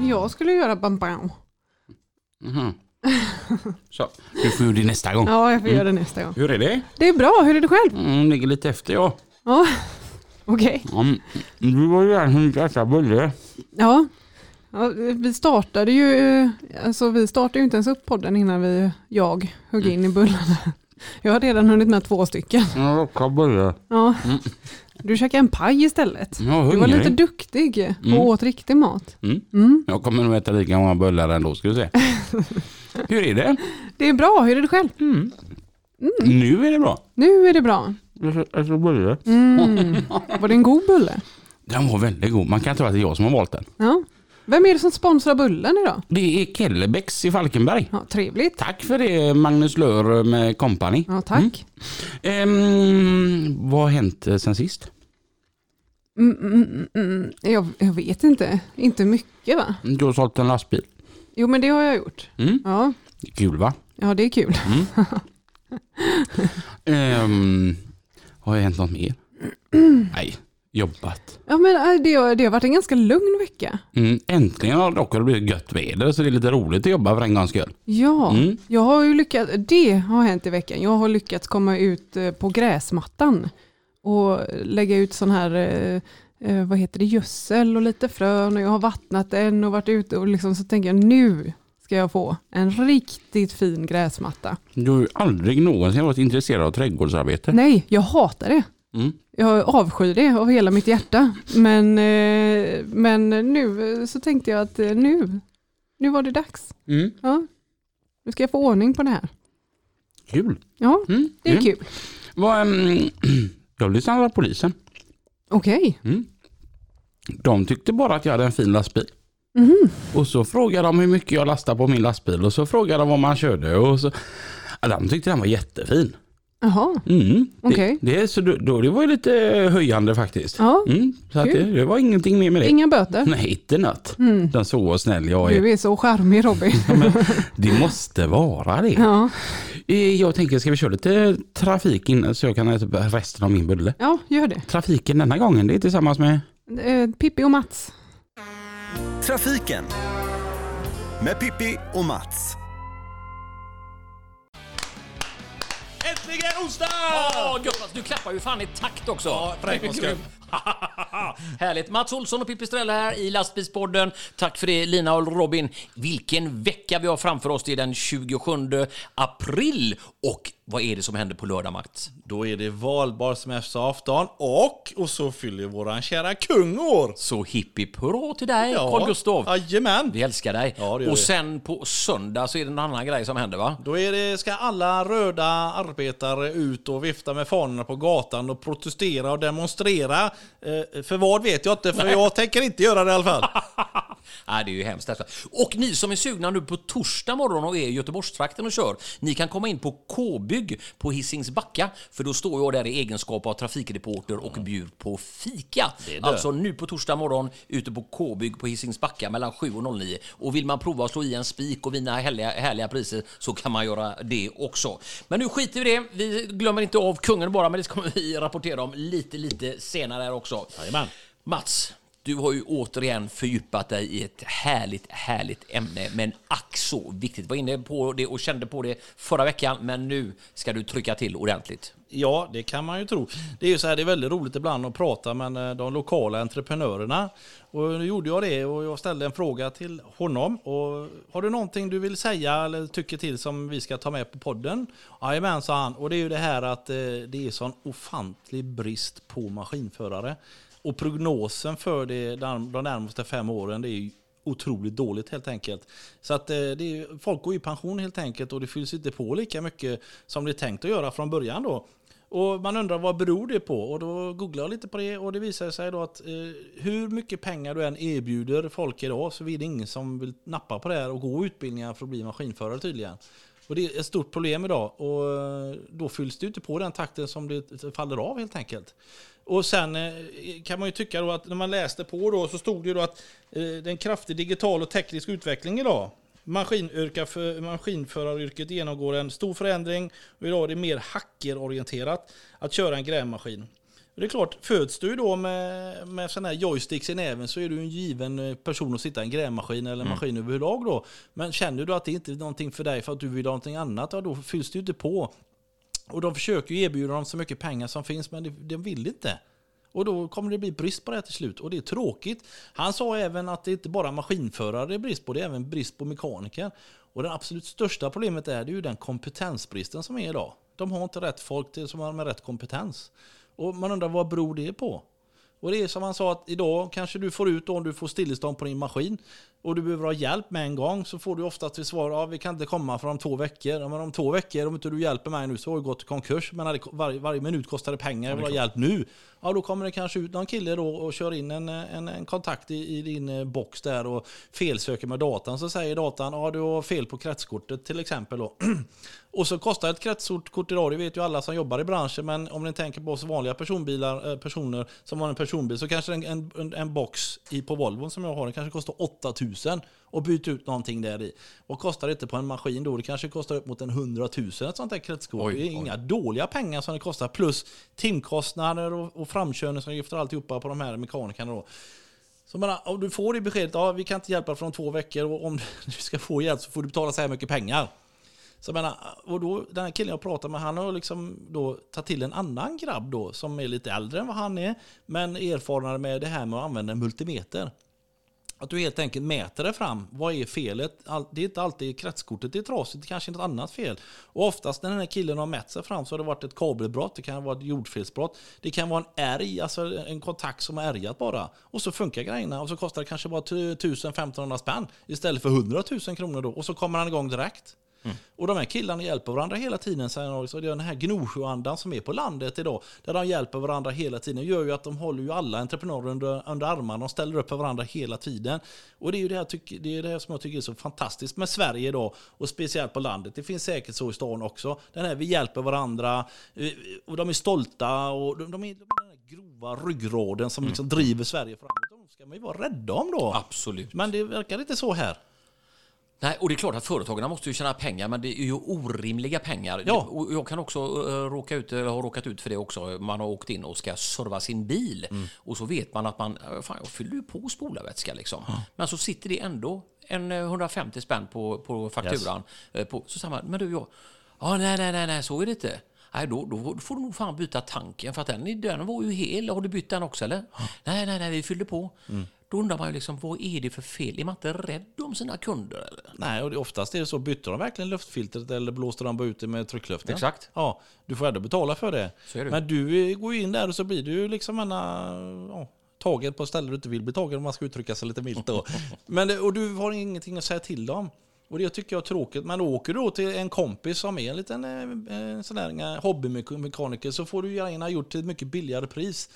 Jag skulle göra bam bam. Mhm. Så, du får göra det nästa gång. Ja, jag får göra det nästa gång. Hur är det? Det är bra, hur är det själv? Mm, ligger lite efter ja. Ja, okej. Mm. Du var ju den som gick äta bulle. Ja. ja, vi startade ju, eh, alltså vi startade ju inte ens upp podden innan vi, jag högg in i bullarna. Jag har redan hunnit med två stycken. Jag råkade bulle. Ja. Du käkade en paj istället. Du var lite duktig och Mm. åt riktig mat. Mm. Mm. Jag kommer nog äta lika många bullar ändå ska du se. Hur är det? Det är bra, hur är det själv? Mm. Nu är det bra. Nu är det bra. Jag äter bulle. Mm. Var det en god bulle? Den var väldigt god. Man kan tro att det är jag som har valt den. Ja. Vem är det som sponsrar bullen idag? Det är Kellebecks i Falkenberg. Ja, trevligt. Tack för det Magnus Lör med company. Ja, tack. Ehm, vad har hänt eh, sen sist? Mm, mm, mm, mm. Jag, jag vet inte. Inte mycket va? Du har sålt en lastbil. Jo, men det har jag gjort. Mm. Ja, Kul va? ja det är kul. Ehm, har det hänt något mer? Nej, jobbat. Ja, men äh, det, har- det har varit en ganska lugn vecka. Mm, äntligen har dock det blivit gött väder så det är lite roligt att jobba för en gångs skull. Ja, Mm. jag har ju lyckats, det har hänt i veckan. Jag har lyckats komma ut eh, på gräsmattan och lägga ut sån här, eh, eh, vad heter det, gödsel och lite frön och jag har vattnat den och varit ute och liksom så tänker jag nu ska jag få en riktigt fin gräsmatta. Du har ju aldrig någonsin varit intresserad av trädgårdsarbete. Nej, jag hatar det. Mm. Jag avskyr det av hela mitt hjärta. Men, eh, men nu eh, så tänkte jag att eh, nu, nu var det dags. Mm. Ja, nu ska jag få ordning på det här. Kul. Ja, Mm. det är Mm. kul. Vad, ehm, jag blev samlad av polisen. Okej. Mm. De tyckte bara att jag hade en fin lastbil. Mhm. Och så frågade de hur mycket jag lastade på min lastbil och så frågade de vad man körde. Och så, de tyckte den var jättefin. Jaha, Mm. Okej. Det, det, så då, då, det var ju lite höjande faktiskt. ja. Mm. Så att det, Kul. det var ingenting mer med det. Inga böter. Nej, inte något. Mm. Den så snäll jag är. Du är så charmig Robin. Det måste vara det. Ja, Eh, Jag tänker, ska vi köra lite trafik innan så jag kan äta resten av min bulle? ja gör det. Trafiken denna gången, det är tillsammans med... Eh, Pippi och Mats. Trafiken med Pippi och Mats. Äntligen onsdag! Åh, gött, du klappar ju fan i takt också. Ja, för en gångs skull. Härligt. Mats Olsson och Pippi Strella här i Lastbilspodden. Tack för det Lina och Robin. Vilken vecka vi har framför oss. Det är den 27 april. Och vad är det som händer på lördag, Mats? Då är det valbar semesterafton och, och så fyller våran kära kung år. Så hipp hipp hurra till dig, Carl Gustav. Jajamän. Vi älskar dig. Ja, och sen på söndag så är det en annan grej som händer, va? Då är det, ska alla röda arbetare ut och vifta med fanorna på gatan och protestera och demonstrera. Eh, för vad vet jag inte, för jag tänker inte göra det i alla fall. Nej, det är ju hemskt detta. Och ni som är sugna nu på torsdag morgon och är i Göteborgstrakten och kör, ni kan komma in på K-bygg på Hisings Backa, för då står jag där i egenskap av trafikreporter och bjuder på fika. Alltså nu på torsdag morgon ute på K-bygg på Hisings Backa mellan 7 och 09. Och vill man prova att slå i en spik och vinna härliga, härliga priser så kan man göra det också. Men nu skiter vi i det. Vi glömmer inte av kungen bara, men det kommer vi rapportera om lite, lite senare här också. Jajamän. Mats, du har ju återigen fördjupat dig i ett härligt, härligt ämne, men ack så viktigt. Var inne på det och kände på det förra veckan, men nu ska du trycka till ordentligt. Ja, det kan man ju tro. Det är ju så här, det är väldigt roligt ibland att prata med eh, de lokala entreprenörerna. Och nu gjorde jag det och jag ställde en fråga till honom. Och har du någonting du vill säga eller tycker till som vi ska ta med på podden? Jajamän, sa han. Och det är ju det här att eh, det är sån ofantlig brist på maskinförare. Och prognosen för det, de närmaste fem åren det är otroligt dåligt helt enkelt. Så att eh, det är, folk går i pension helt enkelt och det fylls inte på lika mycket som det är tänkt att göra från början då. Och man undrar vad beror det på? Och då googlade jag lite på det och det visade sig då att eh, hur mycket pengar du än erbjuder folk idag så är det ingen som vill nappa på det här och gå utbildningar för att bli maskinförare tydligen. Och det är ett stort problem idag och eh, då fylls det inte på den takten som det faller av helt enkelt. Och sen eh, kan man ju tycka då att när man läste på då så stod det ju då att eh, det är en kraftig digital och teknisk utveckling idag. För, maskinföraryrket genomgår en stor förändring och idag är det mer hackerorienterat att köra en grävmaskin. Det är klart, föds du då med, med sådana här joysticks i näven så är du en given eh, person att sitta i en grävmaskin eller en maskin överlag då. Men känner du att det inte är någonting för dig för att du vill ha någonting annat, ja, då fylls det ju inte på. Och de försöker ju erbjuda dem så mycket pengar som finns, men de, de vill inte. Och då kommer det bli brist på det här till slut. Och det är tråkigt. Han sa även att det inte bara maskinförare det är brist på, det är även brist på mekaniker. Och det absolut största problemet är, det är ju den kompetensbristen som är idag. De har inte rätt folk till, som har med rätt kompetens. Och man undrar vad beror det på? Och det är som han sa att idag kanske du får ut om du får stillestånd på din maskin och du behöver ha hjälp med en gång så får du ofta till svar ja, vi kan inte komma för om två veckor. Ja, men om två veckor, om inte du hjälper mig nu så har jag gått i konkurs. Men varje, varje minut kostar det pengar, jag vill ha hjälp nu. Ja, då kommer det kanske ut någon kille då och kör in en, en, en kontakt i, i din eh, box där och felsöker med datan. Så säger datan, ja du har fel på kretskortet till exempel då. Och så kostar ett kretskort idag, det vet ju alla som jobbar i branschen, men om ni tänker på oss vanliga personbilar, eh, personer som har en personbil så kanske en, en, en box i, på Volvo som jag har, den kanske kostar 8000 och byta ut någonting där i. Vad kostar det inte på en maskin då? Det kanske kostar upp mot en 100 000 ett sånt här kretskort. Oj, det är oj. inga dåliga pengar som det kostar, plus timkostnader och, och framkörningsavgifter och alltihopa på de här mekanikerna då. Så menar, om du får det beskedet, ja vi kan inte hjälpa dig från två veckor och om du ska få hjälp så får du betala så här mycket pengar. Så jag menar, och då, den här killen jag pratade med, han har liksom då tagit till en annan grabb då, som är lite äldre än vad han är, men erfarenare med det här med att använda en multimeter. Att du helt enkelt mäter det fram. Vad är felet? Det är inte alltid kretskortet det är trasigt, det kanske är något annat fel. Och oftast när den här killen har mätt sig fram så har det varit ett kabelbrott, det kan vara ett jordfelsbrott, det kan vara en ärg, alltså en kontakt som har ärgat bara. Och så funkar grejerna och så kostar det kanske bara 1000-1500 spänn istället för 100 000 kronor då. Och så kommer han igång direkt. Och de här killarna hjälper varandra hela tiden. Han också. Det är den här Gnosjöandan som är på landet idag. Där de hjälper varandra hela tiden. gör ju att de håller ju alla entreprenörer under, under armarna. De ställer upp för varandra hela tiden. Och det är ju det här, det är det här som jag tycker är så fantastiskt med Sverige idag. Och speciellt på landet. Det finns säkert så i stan också. Den här vi hjälper varandra. eh, Och de är stolta. Och de, de är, de är grova ryggraden som liksom driver Sverige framåt. De ska man ju vara rädda om då. Absolut. Men det verkar inte så här. Nej, och det är klart att företagarna måste ju tjäna pengar, men det är ju orimliga pengar. Ja. Jag kan också eh, råka ut, eller har råkat ut för det också. Man har åkt in och ska serva sin bil och så vet man att man, eh, fan jag fyller ju på spolarvätska liksom. Men så sitter det ändå en eh, 150 spänn på, på fakturan. Eh, På, så säger man, men du, jag, ja, nej, nej, nej, nej, så är det inte. Nej, då, då får du nog fan byta tanken för att den, den var ju hel. Har du bytt den också eller? Nej, nej, nej, vi fyllde på. Då undrar man ju liksom, vad är det för fel? Är man inte rädd om sina kunder eller? Nej, och oftast är det så. Bytte de verkligen luftfiltret eller blåste de bara ut det med tryckluften? Exakt. Ja, du får ändå betala för det. Så är det. Men du eh, går ju in där och så blir du ju liksom en, ja, tagen på ställen du inte vill bli tagen om man ska uttrycka sig lite milt då. Men det, och du har ingenting att säga till om. Och det tycker jag är tråkigt. Men åker du då till en kompis som är en liten eh, eh, sån där eh, hobbymekaniker så får du gärna gjort till ett mycket billigare pris.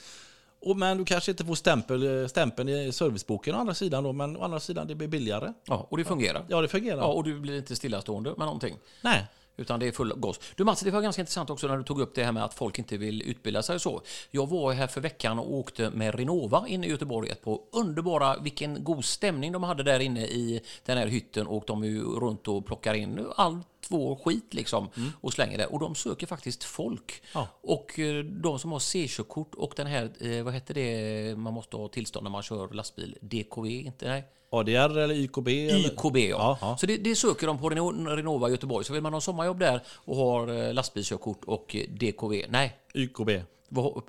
Och, men du kanske inte får stämpel, eh, stämpeln i serviceboken å andra sidan då, men å andra sidan det blir billigare. Ja, och det fungerar. Ja, det fungerar. Ja, och du blir inte stillastående med någonting. Nej. Utan det är full gas. Du Mats, det var ganska intressant också när du tog upp det här med att folk inte vill utbilda sig och så. Jag var här för veckan och åkte med Renova inne i Göteborg på underbara, vilken god stämning de hade där inne i den här hytten och de är ju runt och plockar in allt vår skit liksom och slänger det. Och de söker faktiskt folk. Ja. Och eh, de som har C-körkort och den här, eh, vad heter det, man måste ha tillstånd när man kör lastbil, DKV, inte nej? ADR eller YKB? Eller? YKB, ja. Ja, ja. Så det, det söker de på Reno- Renova i Göteborg. Så vill man ha sommarjobb där och har eh, lastbilskörkort och DKV, nej, YKB.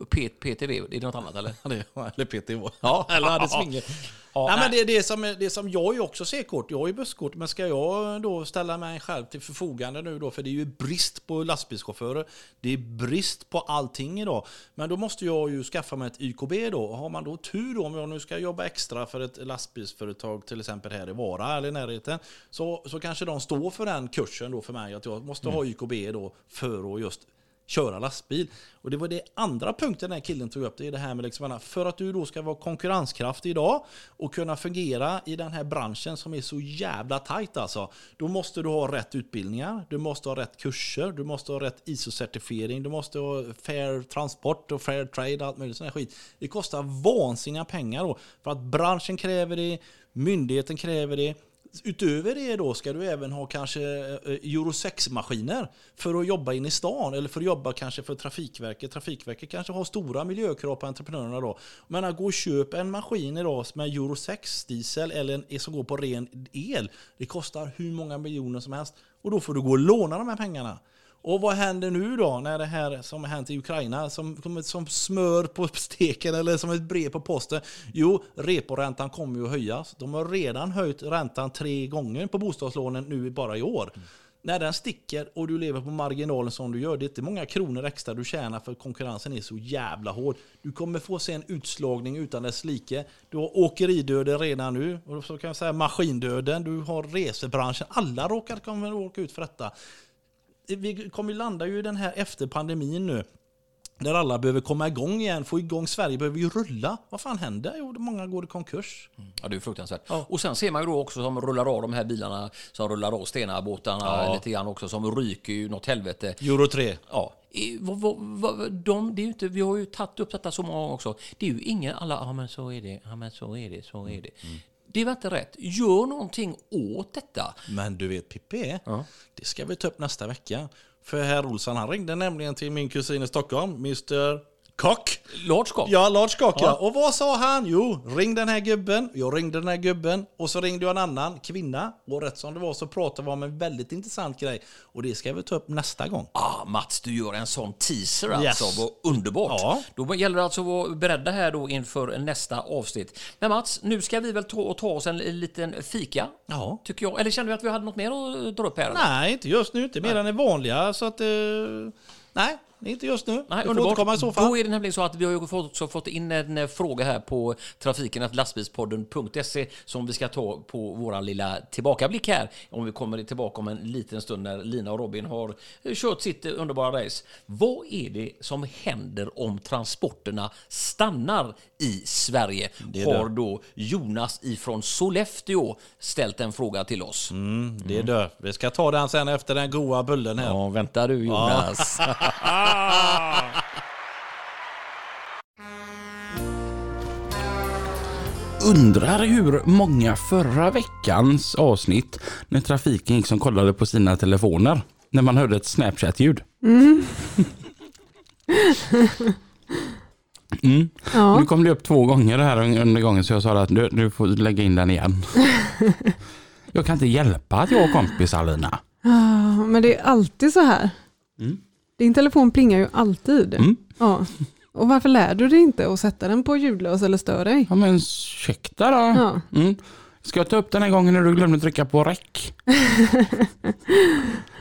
P, PTV, är det något annat eller? eller PTH. Ja, eller hade svinget. Ja, nej, men det, det, som, det som jag ju också C-kort, jag har ju busskort, men ska jag då ställa mig själv till förfogande nu då, för det är ju brist på lastbilschaufförer, det är brist på allting idag, men då måste jag ju skaffa mig ett YKB då. Har man då tur då, om jag nu ska jobba extra för ett lastbilsföretag, till exempel här i Vara eller i närheten, så, så kanske de står för den kursen då för mig, att jag måste ha YKB då för att just köra lastbil. Och det var det andra punkten den här killen tog upp. Det är det här med liksom, för att du då ska vara konkurrenskraftig idag och kunna fungera i den här branschen som är så jävla tajt alltså. Då måste du ha rätt utbildningar, du måste ha rätt kurser, du måste ha rätt ISO-certifiering, du måste ha fair transport och fair trade och allt möjligt sån här skit. Det kostar vansinniga pengar då för att branschen kräver det, myndigheten kräver det. Utöver det då ska du även ha kanske eh, eh, Euro 6-maskiner för att jobba in i stan eller för att jobba kanske för Trafikverket. Trafikverket kanske har stora miljökrav på entreprenörerna då. Men att gå och köpa en maskin idag som är Euro 6 diesel eller en som går på ren el. Det kostar hur många miljoner som helst. Och då får du gå och låna de här pengarna. Och vad händer nu då när det här som har hänt i Ukraina som, som, som smör på steken eller som ett brev på posten? Jo, reporäntan kommer ju att höjas. De har redan höjt räntan tre gånger på bostadslånen nu bara i år. Mm. När den sticker och du lever på marginalen som du gör, det är inte många kronor extra du tjänar för konkurrensen är så jävla hård. Du kommer få se en utslagning utan dess like. Du har åkeridöden redan nu, och så kan jag säga maskindöden, du har resebranschen. Alla råkar kommer råka ut för detta vi kommer landa ju den här efter pandemin nu. Där alla behöver komma igång igen, få igång Sverige, behöver ju rulla. Vad fan händer? Jo, många går i konkurs. Mm. Ja, det är fruktansvärt. Ja. Och sen ser man ju då också som rullar av de här bilarna, som rullar av Stenabåtarna Ja. lite grann också, som ryker ju något helvete. Euro 3. Ja. Vad- vad- vad- De, det är inte, vi har ju tagit upp detta så många gånger också. Det är ju ingen, alla, ja men så är det, ja men så är det, så är det. Det väl inte rätt? Gör någonting åt detta. Men du vet Pippi, Ja. det ska vi ta upp nästa vecka. För herr Olsson han ringde nämligen till min kusin i Stockholm, Mr Kock. Large Cock. Ja, Lars Kock ja. Ja. Och vad sa han? Jo, ring den här gubben. Jag ringde den här gubben. Och så ringde jag en annan kvinna. Och rätt som det var så pratade vi om en väldigt intressant grej. Och det ska vi ta upp nästa gång. Ah, Mats, du gör en sån teaser Yes. alltså. Vad underbart. Ja. Då gäller det alltså att vara beredda här då inför nästa avsnitt. Men Mats, nu ska vi väl ta, och ta oss en liten fika, Ja. tycker jag. Eller känner du att vi hade något mer att dra upp här? eller? Nej, inte just nu. Inte mer än det vanliga. Så att... Eh, nej, inte just nu. Nej, vi får underbart. återkomma i så fall. Då är det nämligen så att vi har ju fått, också fått in en eh, fråga här på trafiken lastbilspodden.se som vi ska ta på våran lilla tillbakablick här. Om vi kommer tillbaka om en liten stund när Lina och Robin har eh, kört sitt eh, underbara race. Vad är det som händer om transporterna stannar i Sverige? Det det. Har då Jonas ifrån Sollefteå ställt en fråga till oss. Mm, det är dö. Vi ska ta den sen efter den goa bullen här. Ja, vänta du Jonas. Undrar hur många förra veckans avsnitt när trafiken gick som kollade på sina telefoner. När man hörde ett Snapchat-ljud. Mm. Ja. Nu kom det upp två gånger det här under gången så jag sa att du, du får lägga in den igen. jag kan inte hjälpa att jag har kompisar Lina. Men det är alltid så här. Mm. Din telefon plingar ju alltid. Mm. Ja. Och varför lär du dig inte att sätta den på ljudlös eller stör dig? Ja men ursäkta då. Ja. Mm. Ska jag ta upp den här gången när du glömde trycka på räck?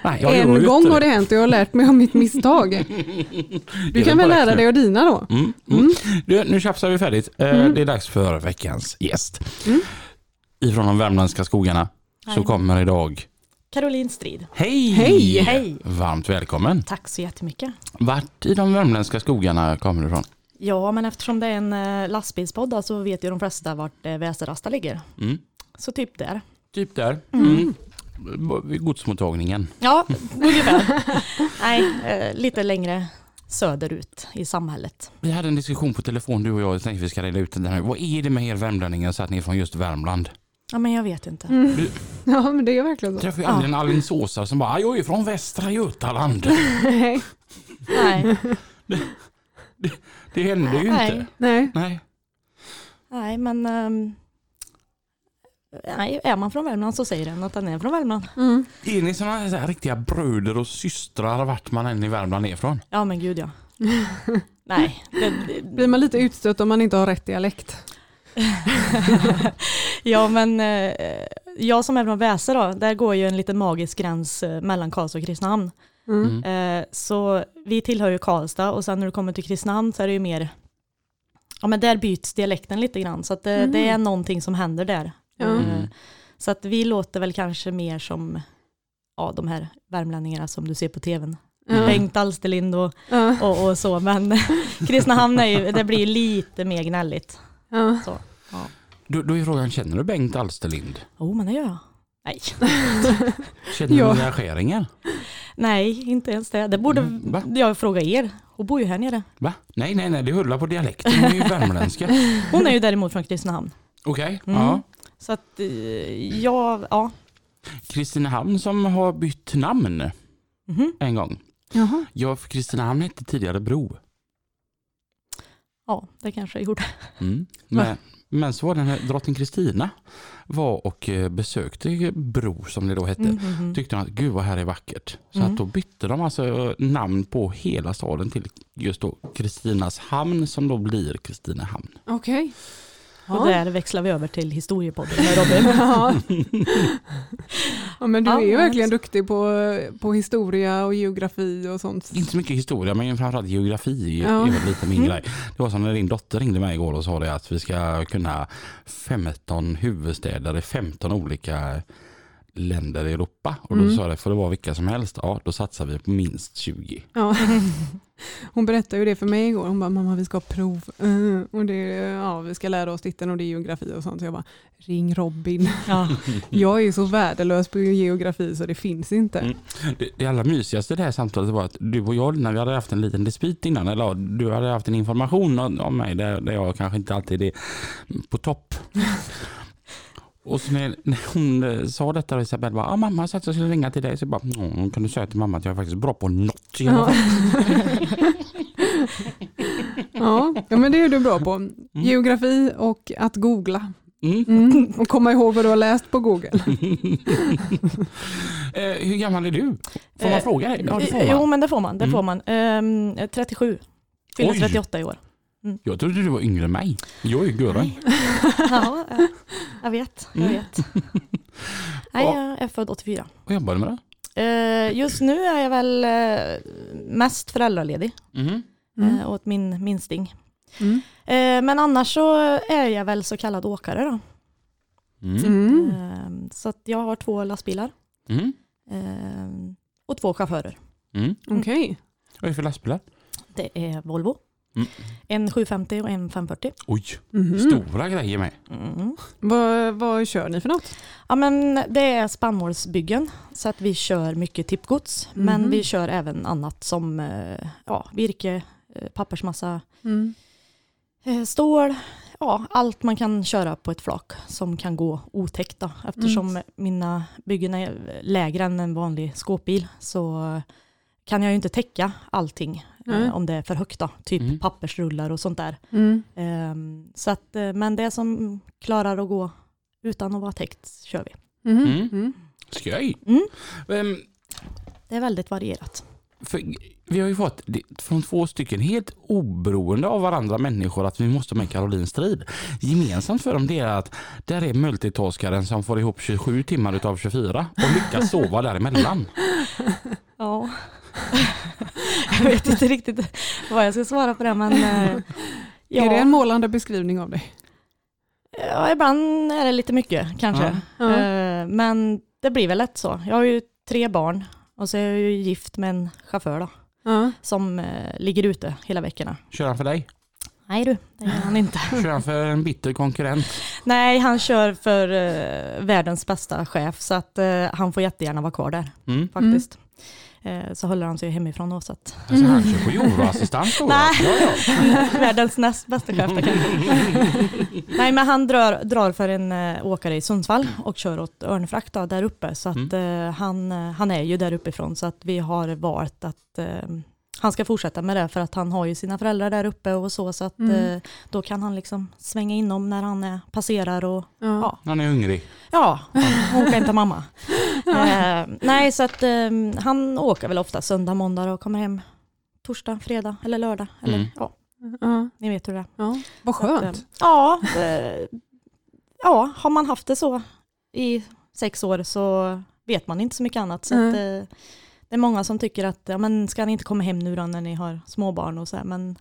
Nej, en gång inte har det hänt och jag har lärt mig av mitt misstag. Du Det kan väl lära dig av dina då? Mm. Mm. Du, nu tjafsar vi färdigt. Eh, Det är dags för veckans gäst. Mm. Ifrån de värmländska skogarna så kommer idag Caroline Strid. Hej! Hej! Hej! Varmt välkommen. Tack så jättemycket. Vart i de värmländska skogarna kommer du ifrån? Ja, men eftersom det är en eh, lastbilspodd så vet ju de flesta vart eh, Västerrasta ligger. Mm. Så typ där. Typ där. Mm. Vid godsmottagningen. Ja, ungefär. Nej, eh, lite längre söderut i samhället. Vi hade en diskussion på telefon du och jag. Jag tänkte vi ska reda ut det här. Vad är det med er värmlänningar så att ni är från just Värmland? Ja, men jag vet inte. Ja, men det är verkligen så. träffade ju aldrig en alingsåsare som bara, "Ah, jag är från Västra Götaland. Nej. Nej, Det händer ju Nej. inte. Nej. Nej. nej men ehm, nej, är man från Värmland så säger den att den är från Värmland. Mm. Är ni såna här riktiga bröder och systrar vart man än i Värmland är ifrån? Ja, men gud ja. nej, det, det, Blir man lite utstött om man inte har rätt dialekt? ja, men eh, jag som är från Väse då, där går ju en liten magisk gräns eh, mellan Karlstad och Kristinehamn. Mm. Eh, så vi tillhör ju Karlstad och sen när du kommer till Kristinehamn så är det ju mer, ja men där byts dialekten lite grann så att det, Mhm. det är någonting som händer där. Eh, så att vi låter väl kanske mer som ja, de här värmlänningarna som du ser på tvn. Ja. Bengt Alsterlind och, och, och så. Men Kristinehamn är ju, det blir lite mer gnälligt. Så. Ja. Då, då är frågan, känner du Bengt Alsterlind? Oh, men det gör jag. Nej. Känner Ja. du Lea Scheringer? Nej, inte ens det. Det borde Mm, va? jag fråga er. Hon bor ju här nere. Va? Nej, nej, nej, det hullar på dialekten. Hon är ju värmländska. Hon är ju däremot från Kristinehamn. Okej, Mm. ja. Så att eh, jag, ja. Kristinehamn som har bytt namn Mhm. en gång. Jaha. Ja, för Kristinehamn hette tidigare Bro. Ja, det kanske jag gjorde. Mm. Men, men så var det när drottning Kristina var och eh, besökte Bro som det då hette. Mm, mm, mm. Tyckte de att gud vad här är vackert. Så Mm. att då bytte de alltså namn på hela staden till just då Kristinas hamn som då blir Kristinehamn. Okej. Och där växlar vi över till historiepodden med Robin. Ja. ja, men du Ja, är ju verkligen duktig på, på historia och geografi och sånt. Inte så mycket historia men framförallt geografi Ja. är lite min Mm. grej. Det var som när din dotter ringde mig igår och sa det att vi ska kunna 15 huvudstäder i 15 olika länder i Europa. Och då Mm. sa det, får det vara vilka som helst? Ja, då satsar vi på minst 20. Ja. Hon berättade ju det för mig igår. Hon bara, mamma vi ska ha prov. Uh, och det, ja, vi ska lära oss titeln och det är geografi och sånt. Så jag bara, ring Robin. Ja. Jag är ju så värdelös på geografi så det finns inte. Mm. Det, det allra mysigaste i det här samtalet var att du och jag, när vi hade haft en liten dispyt innan, eller du hade haft en information om mig där, där jag kanske inte alltid är på topp. Och så när, när hon eh, sa detta och Isabelle bara, ah, mamma sa att jag skulle ringa till dig. Så jag bara, "Mm, kan du säga till mamma att jag är faktiskt bra på något Ja. fall." ja, men det är du bra på. Geografi och att googla. Mm. Mm. Och komma ihåg vad du har läst på Google. Eh, hur gammal är du? Får man Eh, fråga dig? Ja, det får Eh, Jo, man. men det får man. Det Mm. får man. Ehm, 37. Fyller Oj. 38 i år. Jag trodde du var yngre än mig. Jag är ju gurra. Ja, jag vet. Jag Mm. vet. Nej, Ja. jag är född 84. Vad jobbar du med då? Eh, Just nu är jag väl eh, mest föräldraledig. Mm. eh, åt min minsting. Mm. Men annars så är jag väl så kallad åkare då. Mm. Mm. Så att jag har två lastbilar Mm. och två chaufförer. Mm. Okej. Vad är det för lastbilar? Det är Volvo. Mm. En 750 och en 540. Oj, Mhm. stora grejer med. Mm. Vad, vad kör ni för något? Ja men det är spannmålsbyggen så att vi kör mycket tippgods Mhm. men vi kör även annat som eh, ja, virke, eh, pappersmassa, Mm. eh, stål, ja allt man kan köra på ett flak som kan gå otäckt då. Eftersom Mm. mina byggen är lägre än en vanlig skåpbil så kan jag ju inte täcka allting Eh, om det är för högt då. Typ Mm. pappersrullar och sånt där. Mm. Ehm, så att, eh, men det som klarar att gå utan att vara täckt kör vi. Mhm. Mm. Mm. Skoj. Mm. Ehm, Det är väldigt varierat. för vi har ju fått från två stycken helt oberoende av varandra människor att vi måste med Caroline Strid. Gemensamt för dem det är att där är multitaskaren som får ihop 27 timmar utav 24 och lyckas sova däremellan. Ja. jag vet inte riktigt vad jag ska svara på det men eh, ja, Är det en målande beskrivning av dig? ja, ibland är det lite mycket kanske. Ja. Eh, men det blir väl lätt så. Jag har ju tre barn och så är jag ju gift med en chaufför då, Ja. som eh, ligger ute hela veckorna. Kör han för dig? Nej du, det gör han inte. Kör han för en bitter konkurrent? Nej, han kör för eh, världens bästa chef så att eh, han får jättegärna vara kvar där Mm. faktiskt. Eh, så håller han sig hemifrån då så att Alltså han kör på jordbrukassistans då? Nej. Ja, ja. Världens näst bästa chef. kan- Nej men han drar, drar för en äh, åkare i Sundsvall och kör åt Örnfrakt då, där uppe. Så att eh, han, eh, han är ju där uppifrån så att vi har valt att eh, han ska fortsätta med det för att han har ju sina föräldrar där uppe och så. Så att Mm. eh, då kan han liksom svänga inom när han eh, passerar och Ja. Han är hungrig. ja, åka hem till mamma. Eh, nej så att eh, han åker väl ofta söndag, måndag och kommer hem torsdag, fredag eller lördag. Eller, Mm. ja, Ja. ni vet hur det är. Ja. Vad Så att, skönt. eh, Ja, ja, har man haft det så i sex år så vet man inte så mycket annat. Så Mm. att, eh, det är många som tycker att, ja men ska ni inte komma hem nu då när ni har småbarn och så här, men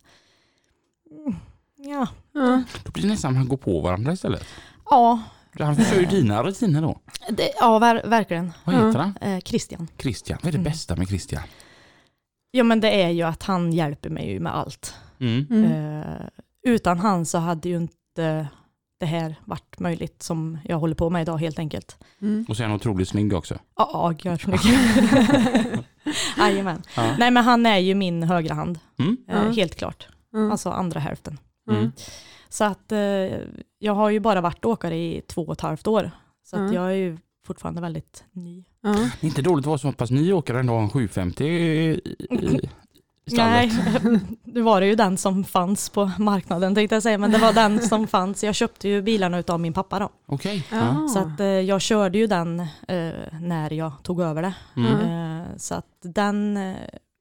mm, ja, Ja. Då blir det nästan att han går på varandra istället. ja, Han förstör ju dina rutiner då. det, ja ver, verkligen. Vad heter han? Eh, Christian. Christian. Vad är det Mm. bästa med Christian? Ja men det är ju att han hjälper mig ju med allt. Mm. Mm. Eh, utan han så hade ju inte det här varit möjligt som jag håller på med idag helt enkelt. Mm. Och så är han otroligt snygg också. Ja, ja, gör så mycket. Jajamän. Ja. Nej men han är ju min högra hand, Mm. eh, helt klart. Mm. Alltså andra hälften. Så att eh, jag har ju bara varit åkare i två och ett halvt år. Så att Mm. jag är ju fortfarande väldigt ny. Ja. Det inte dåligt att vara så pass ny åkare ändå en 750 i, i, i Nej, stallet. nu var det ju den som fanns på marknaden tänkte jag säga, men det var den som fanns. Jag köpte ju bilarna av min pappa då. Okej. Ja. Ja. Så att eh, jag körde ju den eh, när jag tog över det. Mm. Mm. Eh, så att den eh,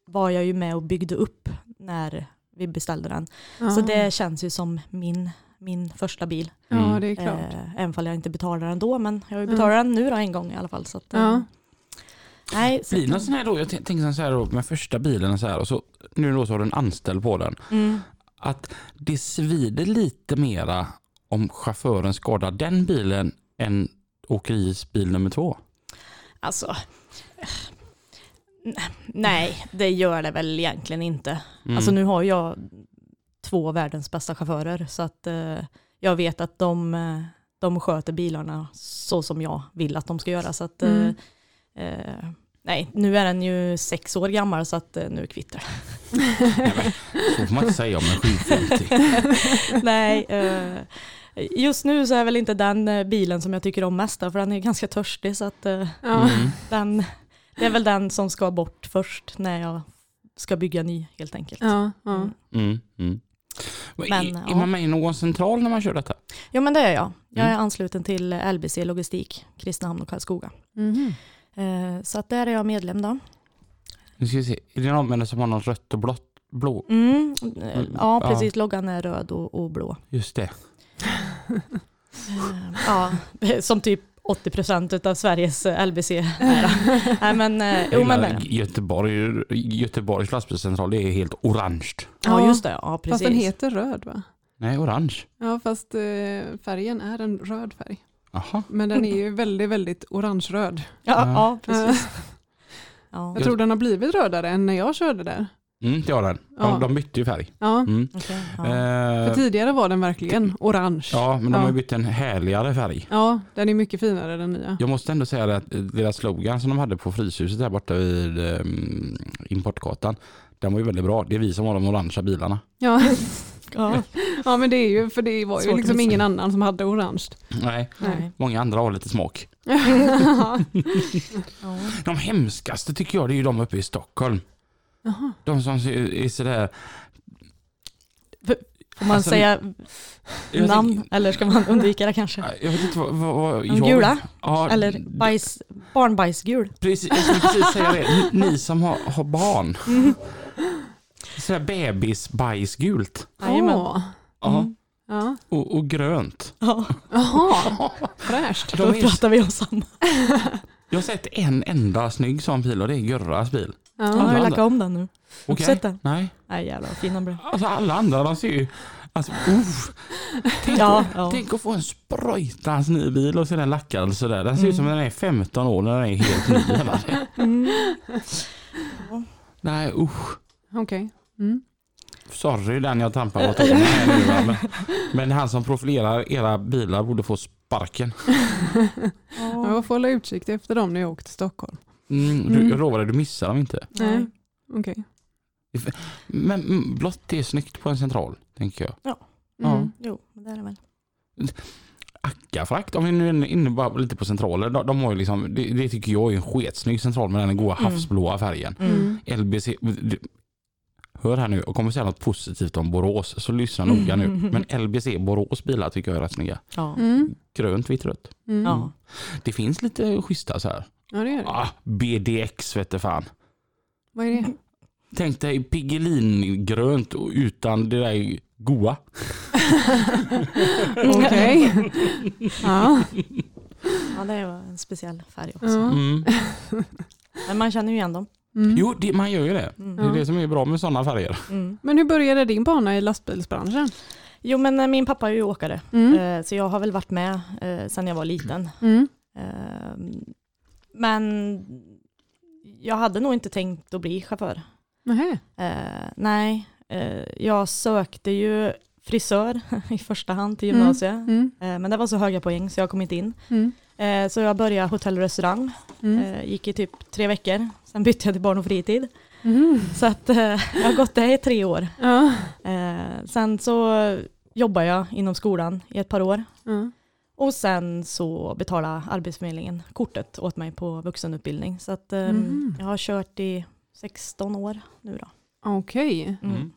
var jag ju med och byggde upp när vi beställde den. Ja. Så det känns ju som min, min första bil. Ja, det är klart. Eh, även fall jag inte betalar den då, men jag ju betalat den nu då en gång i alla fall. Så att, eh, Ja. Nej, så, Blir det någon sån här då, jag tänker så här då med första bilen så här och så nu då så har du en anställd på den. mm, Att det svider lite mera om chauffören skadar den bilen än åkeriets bil nummer två. alltså, nej, det gör det väl egentligen inte. Mm. Alltså nu har jag två världens bästa chaufförer så att eh, jag vet att de, eh, de sköter bilarna så som jag vill att de ska göra. Så att, eh, Mm. eh, nej, nu är den ju sex år gammal så att eh, nu kvittar det. Så får man inte säga om en 750. Nej, eh, just nu så är väl inte den bilen som jag tycker om mest för den är ganska törstig så att eh. Mm. den, det är väl den som ska bort först när jag ska bygga ny helt enkelt. Ja, ja. Mm. Mm. Mm. Men, är, är ja. man med i någon central när man kör detta? Ja men det är jag. Jag är Mm. ansluten till LBC Logistik, Kristinehamn och Karlskoga. Mhm. Eh, så att där är jag medlem då. Nu ska vi se, är det någon med det som har något rött och blått? Blå? Mm, eh, Mm, ja ja. precis, loggan är röd och, och blå. Just det. Eh, ja, som typ 80% av Sveriges eh, LBC är. Nej men, eh, jo men Göteborg, Göteborgs lastbilscentral, är helt orange. ja just det, ja precis. Fast den heter röd va? Nej, orange. Ja, fast eh, färgen är en röd färg. Jaha. Men den är ju väldigt, väldigt orange-röd. Ja, ja Eh, precis. Ja, Jag tror den har blivit rödare än när jag körde där. Mm, det har den. De, Ja. de bytte ju färg. Ja, Mm. okej, ja. för Eh, tidigare var den verkligen orange. Ja, ja, men de har Ja. ju bytt en härligare färg. den är mycket finare den nya. Jag måste ändå säga att deras slogan som de hade på Fryshuset där borta vid um, Importgatan, den var ju väldigt bra. Det är vi som har de orangea bilarna. Ja, ja. ja men det är ju, för det var ju Svårt liksom ingen annan som hade orange. Nej, Nej. många andra har lite smak. Ja. Ja. De hemskaste tycker jag det är ju de uppe i Stockholm. Jaha. De som är sådär... Får man Alltså, säga jag namn tänker- eller ska man undvika det kanske? Jag vet inte vad... vad, jag- gula? Ja, Eller bajs, barnbajsgul? Precis, jag skulle precis säga det. Ni, ni som har, har barn. Mm. Sådär bebisbajsgult. Jajamän. Åh. Ja. Mm. Ja. Och, och grönt. Ja, Jaha, fräscht. De då är, pratar vi om samma. jag har sett en enda snygg sån bil och det är Gurras bil. Ja, har andra. lackat om den nu. Har du Okej? sett den? Nej. Nej jävlar vad fin den blev. Alltså alla andra de ser ju... Alltså, uff. Tänk, Ja, att, ja. tänk att få en sprojtans ny bil och så är den lackad sådär. Den ser ut som Mm. den är 15 år när den är helt ny. Mm. Nej usch. Okej. Mm. Sorry den jag trampar på tårna nu. Men, men han som profilerar era bilar borde få sparken. Ja, Jag får hålla utkik efter dem när jag åker till Stockholm. Mm, du, Mm. jag lovar dig, du missar dem inte. Nej. Okej. Men mm, blått är snyggt på en central, tänker jag. Ja. Mm. Jo, det är det väl. Akkafrakt, om vi nu är inne bara lite på centraler. De, de har ju liksom, det, det tycker jag är en sketsnygg central med den goda Mm. havsblåa färgen. Mm. LBC, du- hör här nu, jag kommer säga något positivt om Borås, så lyssna noga nu. Men LBC Borås bilar tycker jag är rätt snygga. Ja. Mm. Grönt, vitt, rött. Mm. Ja. Det finns lite schyssta så här. Ja, det är det. Ah, BDX vet du fan. Vad är det? Tänk dig Piggelin-grönt och utan det där goa. Okej. Ja. ja, det är en speciell färg också. Mm. Men man känner ju igen dem. Mm. Jo, det, man gör ju det. Mm. Det är det som är bra med sådana färger. Mm. Men hur började din bana i lastbilsbranschen? Jo men eh, min pappa är ju åkare, Mm. eh, så jag har väl varit med eh, sedan jag var liten. Mm. Men jag hade nog inte tänkt att bli chaufför. Eh, nej, eh, jag sökte ju frisör i första hand till Mm. gymnasiet. Mm. Eh, men det var så höga poäng så jag kom inte in. Mm. Så jag började hotell och restaurang. Mm. Gick i typ tre veckor. Sen bytte jag till barn och fritid. Mm. Så att, jag har gått det i tre år. Sen så jobbade jag inom skolan i ett par år. Och sen så betalade Arbetsförmedlingen kortet åt mig på vuxenutbildning. Så att eh, Mhm. jag har kört i 16 år nu då. Okej. Mm. Mm.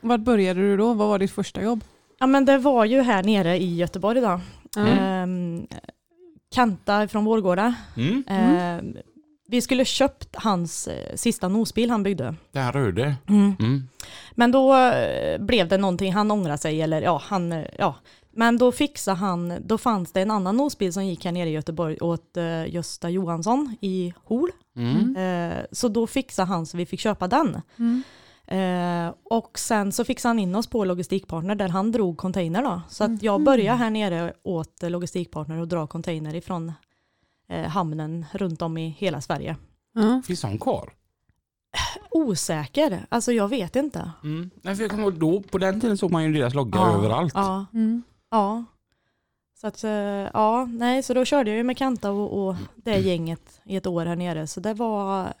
Vart började du då? Vad var ditt första jobb? Ja men det var ju här nere i Göteborg då. Ja. Ehm, Kanta från Vårgårda. Mm. Ehm, vi skulle köpt hans eh, sista nosbil han byggde. Det här röde. Mm. Men då eh, blev det någonting, han ångrade sig eller ja, han, ja. Men då fixade han, då fanns det en annan nosbil som gick här nere i Göteborg åt eh, Gösta Johansson i Hol. Mm. Eh, så då fixade han så vi fick köpa den. Mm. Eh, och sen så fixade han in oss på Logistikpartner där han drog container då. Så att jag Mhm. började här nere åt Logistikpartner och dra container ifrån eh, hamnen runt om i hela Sverige. Ja. Finns han kvar? Osäker, alltså jag vet inte. Mm. Nej, för jag kommer ihåg då, på den tiden såg man ju deras logga överallt. Ja, Mm. Ja. Så att, eh, ja, nej, så då körde jag ju med Kanta och, och det gänget i ett år här nere. Så det var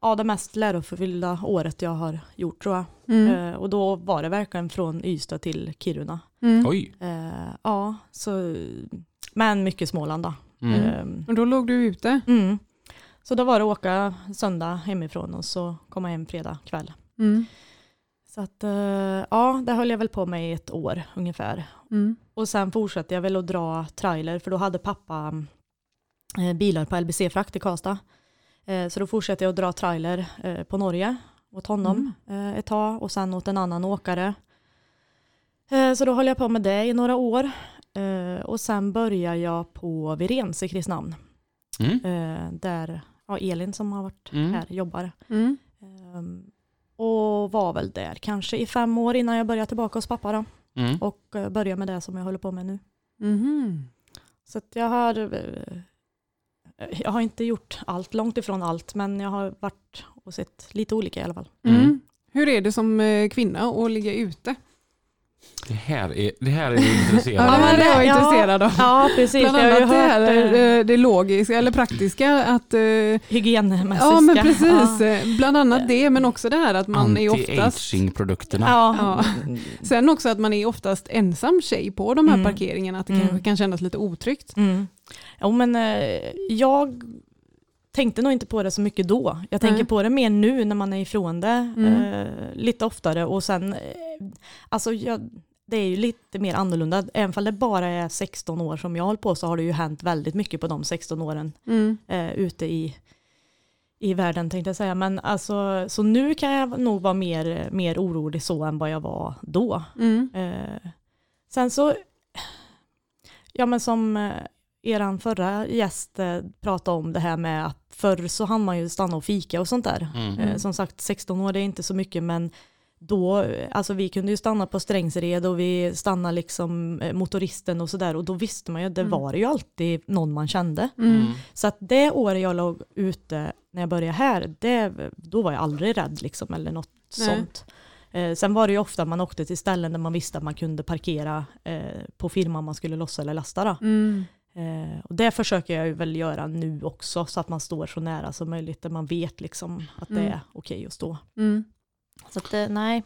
ja, det mest lärofyllda året jag har gjort tror jag. Mm. Eh, och då var det verkligen från Ystad till Kiruna. Mm. Oj. Eh, ja, så, men mycket Småland då. Mm. Eh, Och då låg du ute? mm. Så då var det att åka söndag hemifrån och så komma hem fredag kväll. Mm. Så att eh, ja, det höll jag väl på med i ett år ungefär. Mm. Och sen fortsatte jag väl att dra trailer för då hade pappa eh, bilar på LBC-frakt i Karlstad. Eh, så då fortsatte jag att dra trailer eh, på Norge åt honom eh, ett tag och sen åt en annan åkare. Eh, så då höll jag på med det i några år. Eh, och sen började jag på Virens i Kristinehamn. Mm. Eh, där ja, Elin som har varit Mm. här jobbar. Mm. Ehm, och var väl där kanske i fem år innan jag började tillbaka hos pappa då. Mm. Och eh, började med det som jag håller på med nu. Mhm. Så att jag har eh, jag har inte gjort allt, långt ifrån allt, men jag har varit och sett lite olika i alla fall. Mm. Mm. Hur är det som eh, kvinna att ligga ute? Det här är, det här är jag intresserad Ja, det av. är jag Ja. intresserad av. Ja, precis. Bland jag har annat det, här, eh, det logiska eller praktiska att eh, hygienmässiga. Ja men precis, Ja. Bland annat det men också det här att man är oftast Anti-aging-produkterna. Ja. Ja. Sen också att man är oftast ensam tjej på de här Mm. parkeringarna, att det Mm. kanske kan kännas lite otryggt. Mm. Jo, men eh, jag tänkte nog inte på det så mycket då. Jag tänker Nej. på det mer nu när man är ifrån det Mm. eh, lite oftare och sen, eh, alltså jag, det är ju lite mer annorlunda. Även om det bara är 16 år som jag hållit på så har det ju hänt väldigt mycket på de 16 åren Mm. eh, ute i, i världen tänkte jag säga. Men alltså, så nu kan jag nog vara mer, mer orolig så än vad jag var då. Mm. Eh, sen så, ja men som eh, eran förra gäst eh, pratade om det här med att förr så hann man ju stanna och fika och sånt där. Mm. Eh, som sagt 16 år är inte så mycket men då, alltså vi kunde ju stanna på Strängsred och vi stannade liksom eh, motoristen och sådär och då visste man ju, det Mm. var ju alltid någon man kände. Mm. Så att det året jag låg ute när jag började här, det, då var jag aldrig rädd liksom eller något Nej. sånt. Eh, sen var det ju ofta man åkte till ställen där man visste att man kunde parkera eh, på firman man skulle lossa eller lasta. Då. Mm. Eh, och det försöker jag ju väl göra nu också så att man står så nära som möjligt där man vet liksom att det Mm. är okej att stå. Mm. Så att, eh, nej,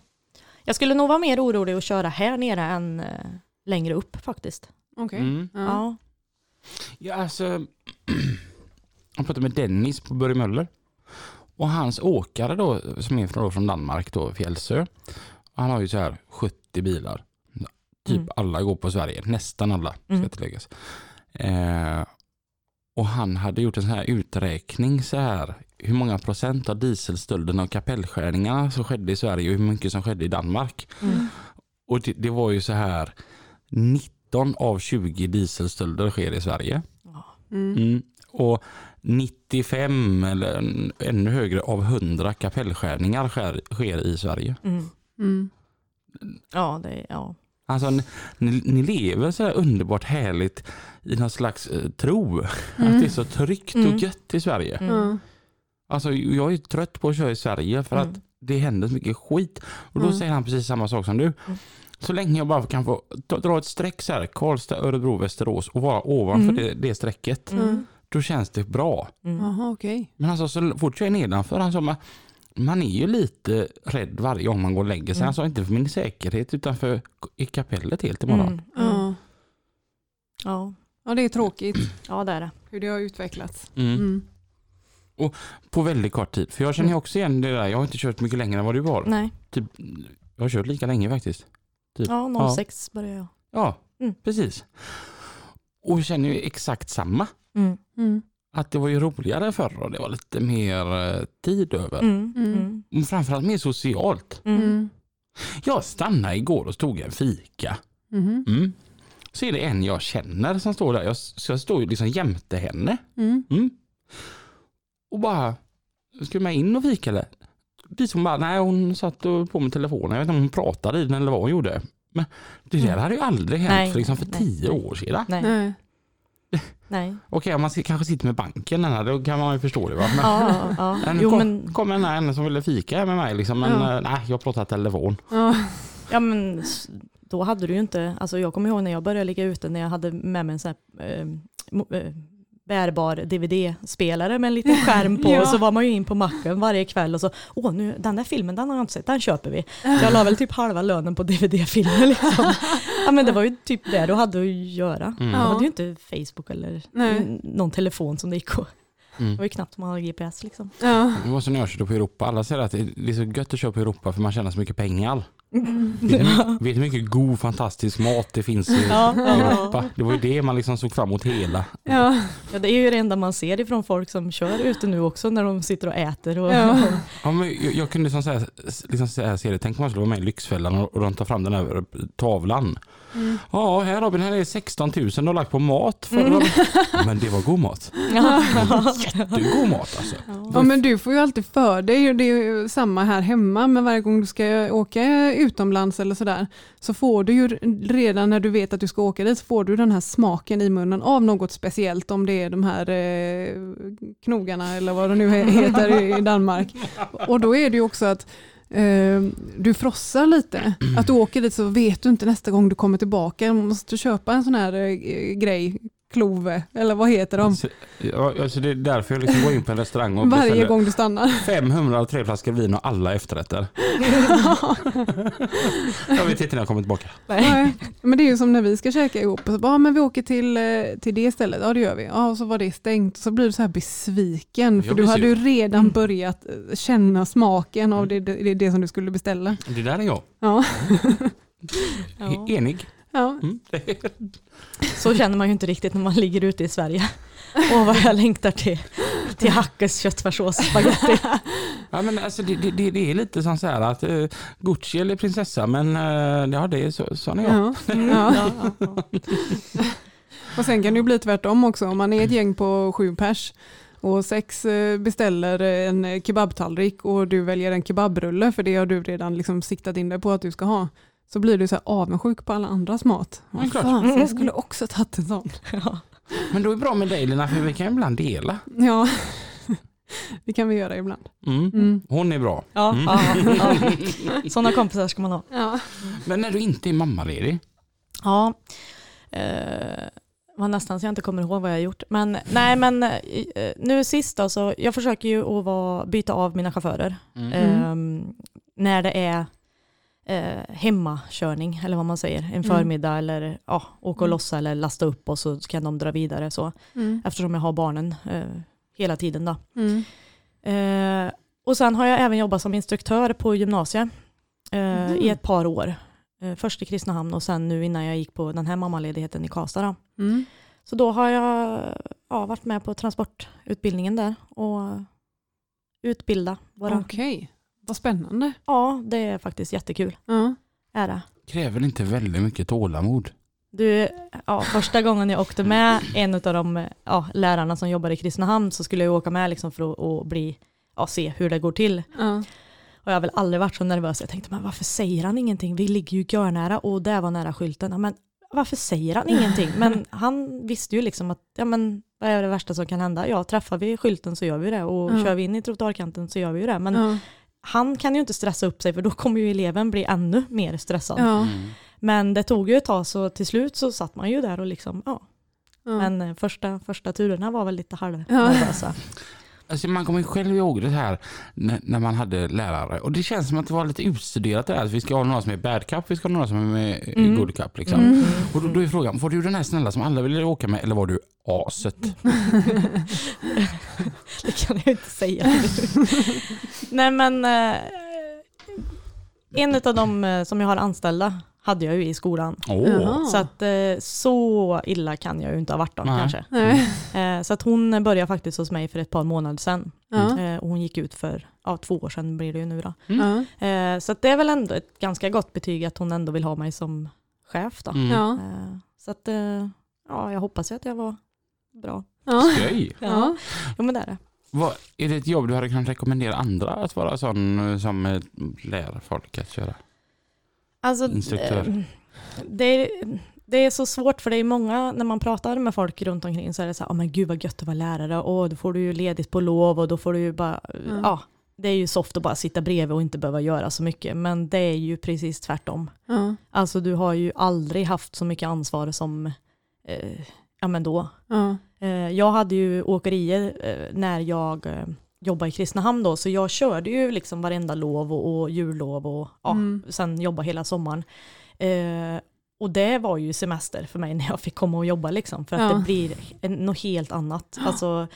jag skulle nog vara mer orolig att köra här nere än eh, längre upp faktiskt. Okej. Mm. Ja. Ja. Ja, alltså, jag pratade med Dennis på Börje Möller. Och hans åkare då, som är från, då, från Danmark, då, Fjällsö. Han har ju så här 70 bilar. Typ Mm. alla går på Sverige, nästan alla ska Mm. tilläggas. Eh, och han hade gjort en sån här uträkning så här. Hur många procent av dieselstölderna och kapellskärningarna som skedde i Sverige och hur mycket som skedde i Danmark. Mm. Och det, det var ju så här 19 av 20 dieselstölder sker i Sverige. Mm. Mm. Och 95 eller ännu högre av 100 kapellskärningar sker, sker i Sverige. Mm. Mm. Ja, det är, ja. Alltså ni, ni, ni lever så här underbart härligt i någon slags eh, tro att det är så tryggt Mm. och gött i Sverige. Mm. Alltså jag är trött på att köra i Sverige för Mm. att det händer så mycket skit. Och då Mm. säger han precis samma sak som du. Så länge jag bara kan få dra ett streck så här, Karlstad, Örebro, Västerås och vara ovanför Mm. det, det strecket, Mm. då känns det bra. Mm. Jaha, okej. Men alltså så fort jag är nedanför, han sa man, är ju lite rädd varje gång man går och lägger sig. Mm. Han sa inte för min säkerhet utan för i kapellet helt imorgon. Mm. Mm. Ja. Ja. ja, det är tråkigt ja, det är det. hur det har utvecklats. Mm. Mm. På väldigt kort tid. För jag känner ju också igen det där, jag har inte kört mycket längre än vad du har. Nej. Typ, jag har kört lika länge faktiskt. Ja, 06 började jag. Ja, Mm. precis. Och jag känner ju exakt samma. Mm. Mm. Att det var ju roligare förr och det var lite mer eh, tid över. Mm. Mm. Mm. Och Framförallt mer socialt. Mm. Mm. Jag stannade igår och tog en fika. Mhm. Mm. Så är det en jag känner som står där. Jag, så jag står ju liksom jämte henne. Mm. Mm. Och bara, ska du med in och fika eller? Det som bara, nej hon satt och på med telefonen. Jag vet inte om hon pratade i den eller vad hon gjorde. Men det där Mm. hade ju aldrig hänt Nej, för, liksom för tio år sedan. Nej. Nej. Okej, om man kanske sitter med banken, här, då kan man ju förstå det. Va? Men, Ja, ja, men Jo, kom, men, kom en här som ville fika med mig, liksom, men Ja. eh, nej, jag pratar telefon. Ja. ja, men då hade du ju inte, alltså jag kommer ihåg när jag började ligga ute när jag hade med mig en sån här eh, eh, bärbar DVD-spelare med en liten skärm på Ja. och så var man ju in på macken varje kväll och så, åh nu, den där filmen den har jag inte sett, den köper vi. Så jag la väl typ halva lönen på DVD-filmer liksom. Ja men det var ju typ det du hade att göra. Mm. Jag Ja. hade ju inte Facebook eller Nej. någon telefon som det gick att, det Mm. var ju knappt man hade GPS liksom. Ja. Det var som när jag körde på Europa. Alla säger att det det är så gött att köra på Europa för man tjänar så mycket pengar. Mm. Vet du hur mycket- god fantastisk mat det finns i Ja, ja, Europa? Det var ju det man liksom såg fram emot hela. Ja. Ja, det är ju det enda man ser ifrån folk som kör ute nu också när de sitter och äter. Och, Ja. Ja, men jag, jag kunde som säga, liksom säga, se det, tänk om man skulle vara med i Lyxfällan och, och de tar fram den här tavlan. Mm. Ja, här Robin, här är 16 000 du har lagt på mat. För Mm. Men det var god mat. Jättegod mat alltså. ja men du får ju alltid för dig, och det är ju samma här hemma, men varje gång du ska åka utomlands eller sådär, så får du ju redan när du vet att du ska åka dit, så får du den här smaken i munnen av något speciellt, om det är de här eh, knogarna eller vad det nu he- heter i, Danmark. Och då är det ju också att du frossar lite. Att du åker dit så vet du inte nästa gång du kommer tillbaka. Du måste köpa en sån här eh, grej, klove, eller vad heter de? Så, ja, alltså det är därför jag liksom går in på en restaurang och Varje gång du stannar. 500 och tre flaskor vin och alla efterrätter. Jag vet inte när jag kommer tillbaka. Nej, men det är ju som när vi ska käka ihop. Så bara, ja, men vi åker till, eh, till det stället. Ja det gör vi. Ja, och så var det stängt. Så blir du så här besviken. För Jag du hade ju redan Mm. börjat eh, känna smaken av det, det, det, det som du skulle beställa. Det där är jag. Ja, Ja. Enig. Ja. Mm. Så känner man ju inte riktigt när man ligger ute i Sverige. Åh vad jag längtar till, till Hackes köttfärssås och spagetti. Ja, men alltså det, det, det det är lite som så här att uh, Gucci eller prinsessa men uh, ja, det är så, sån är jag. ja. ja. Ja, ja, ja. Och sen kan det ju bli tvärtom också. Om man är ett gäng på sju pers och sex eh, beställer en kebabtallrik och du väljer en kebabrulle för det har du redan liksom siktat in dig på att du ska ha. Så blir du så här avundsjuk på alla andras mat. Klart. fan, så jag skulle också tagit en sån. Ja. Men då är det bra med dig Lina för vi kan ibland dela. Ja, det kan vi göra ibland. Mm. Mm. Hon är bra. Ja, Mm. ja, ja. Sådana kompisar ska man ha. Ja. Men när du inte är mammaledig? Ja, eh, var nästan så jag inte kommer ihåg vad jag har gjort. Men nej, men eh, nu sist då, så jag försöker ju att vara, byta av mina chaufförer. Mm. Ehm, när det är eh, hemmakörning, eller vad man säger, en Mm. förmiddag eller ja, åka och Mm. lossa eller lasta upp och så kan de dra vidare så. Mm. Eftersom jag har barnen eh, hela tiden då. Mm. Eh, och sen har jag även jobbat som instruktör på gymnasiet eh, i ett par år. Eh, först i Kristinehamn och sen nu innan jag gick på den här mammaledigheten i Karlstad. Mm. Så då har jag ja, varit med på transportutbildningen där och utbilda våra. Okej, vad spännande. Ja, det är faktiskt jättekul. Ja. Är det. Kräver inte väldigt mycket tålamod. Du, ja, första gången jag åkte med en av de ja, lärarna som jobbar i Kristinehamn så skulle jag åka med liksom för att, bli, ja, se hur det går till. Ja. Och jag har väl aldrig varit så nervös. Jag tänkte, men varför säger han ingenting? Vi ligger ju görnära och där var nära skylten. Ja, men varför säger han ingenting? Men han visste ju liksom att, ja men vad är det värsta som kan hända? Ja, träffar vi skylten så gör vi det och Ja. kör vi in i trottoarkanten så gör vi ju det. Men Ja. Han kan ju inte stressa upp sig för då kommer ju eleven bli ännu mer stressad. Ja. Mm. Men det tog ju ett tag så till slut så satt man ju där och liksom, ja. Ja. Men eh, första, första turerna var väl lite Ja. Alltså man kommer ju själv ihåg det här när, när man hade lärare och det känns som att det var lite utstuderat det här. Vi ska ha några som är bad cup, vi ska ha några som är med Mm. good cup. Liksom. Mm. Och då, då är frågan, var du den här snälla som alla ville åka med eller var du aset? Det kan jag inte säga. Nej men eh, en av de eh, som jag har anställda hade jag ju i skolan. Jaha. Så att eh, så illa kan jag ju inte ha varit då Nej. kanske. Nej. Eh, Så att hon började faktiskt hos mig för ett par månader sedan. Eh, Och hon gick ut för ja, två år sedan blir det ju nu då. Eh, Så att det är väl ändå ett ganska gott betyg att hon ändå vill ha mig som chef då. Mm. Så att ja, jag hoppas ju att jag var bra. Skoj. Ja. Jo men det är det. Vad, är det ett jobb du hade kunnat rekommendera andra att vara sån som lär folk att köra? Alltså, Instruktör. eh, det, är, det är så svårt för det är många, när man pratar med folk runt omkring så är det så här, oh, men gud vad gött att vara lärare, och då får du ju ledigt på lov och då får du ju bara, Mm. ja, det är ju soft att bara sitta bredvid och inte behöva göra så mycket, men det är ju precis tvärtom. Ja. Alltså du har ju aldrig haft så mycket ansvar som, eh, ja men då. Ja. Eh, jag hade ju åkerier eh, när jag jobbade i Kristinehamn då, så jag körde ju liksom varenda lov och, och jullov och ja, Mm. sen jobba hela sommaren. Eh, och det var ju semester för mig när jag fick komma och jobba liksom, för att Ja. det blir en, något helt annat. Alltså,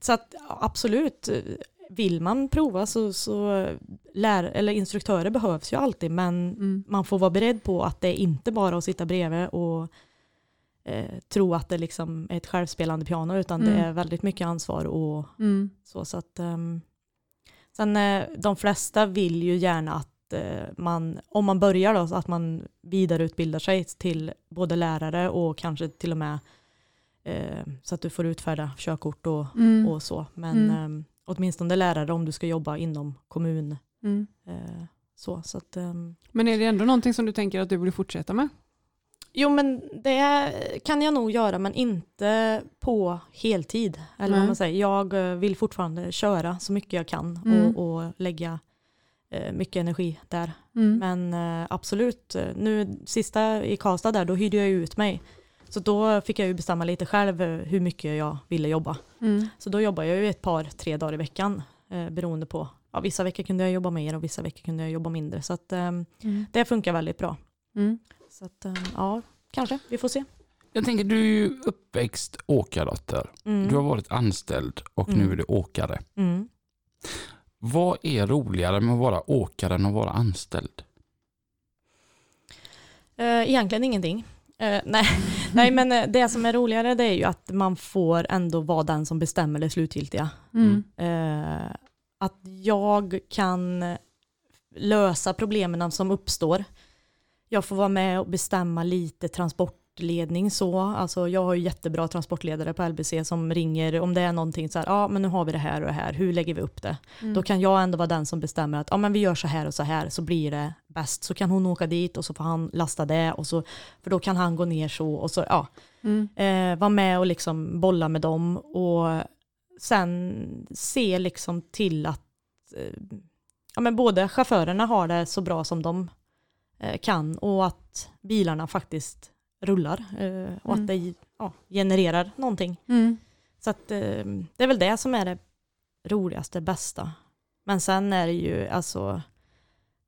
så att absolut, vill man prova så, så lär, eller instruktörer behövs ju alltid, men Mm. man får vara beredd på att det är inte bara att sitta bredvid och eh, tro att det liksom är ett självspelande piano, utan det Mm. är väldigt mycket ansvar och Mm. så. så att, ehm, sen eh, de flesta vill ju gärna att eh, man, om man börjar då, så att man vidareutbildar sig till både lärare och kanske till och med eh, så att du får utfärda körkort och, Mm. och så. Men Mm. ehm, åtminstone lärare om du ska jobba inom kommun. Mm. Eh, så, så att, ehm, Men är det ändå någonting som du tänker att du vill fortsätta med? Jo men det kan jag nog göra men inte på heltid. Eller vad man säger. Jag eh, vill fortfarande köra så mycket jag kan Mm. och, och lägga eh, mycket energi där. Mm. Men eh, absolut, nu sista i Karlstad där då hyrde jag ut mig. Så då fick jag ju bestämma lite själv hur mycket jag ville jobba. Mm. Så då jobbade jag ju ett par, tre dagar i veckan beroende på. Ja, vissa veckor kunde jag jobba mer och vissa veckor kunde jag jobba mindre. Så att, Mm. det funkar väldigt bra. Mm. Så att, eh, ja, kanske. Vi får se. Jag tänker, du är ju uppväxt åkardotter. Mm. Du har varit anställd och Mm. nu är du åkare. Mm. Vad är roligare med att vara åkare än att vara anställd? Eh, egentligen ingenting. Eh, nej. nej, men det som är roligare det är ju att man får ändå vara den som bestämmer det slutgiltiga. Mm. Eh, att jag kan lösa problemen som uppstår. Jag får vara med och bestämma lite transportledning så. Alltså jag har ju jättebra transportledare på LBC som ringer om det är någonting så här, ja men nu har vi det här och det här, hur lägger vi upp det? Mm. Då kan jag ändå vara den som bestämmer att ja, men vi gör så här och så här så blir det bäst. Så kan hon åka dit och så får han lasta det och så, för då kan han gå ner så och så, ja. Mm. Eh, vara med och liksom bolla med dem och sen se liksom till att eh, ja, men både chaufförerna har det så bra som de kan och att bilarna faktiskt rullar eh, och Mm. att det ja, genererar någonting. Mm. Så att, eh, det är väl det som är det roligaste, bästa. Men sen är det ju alltså,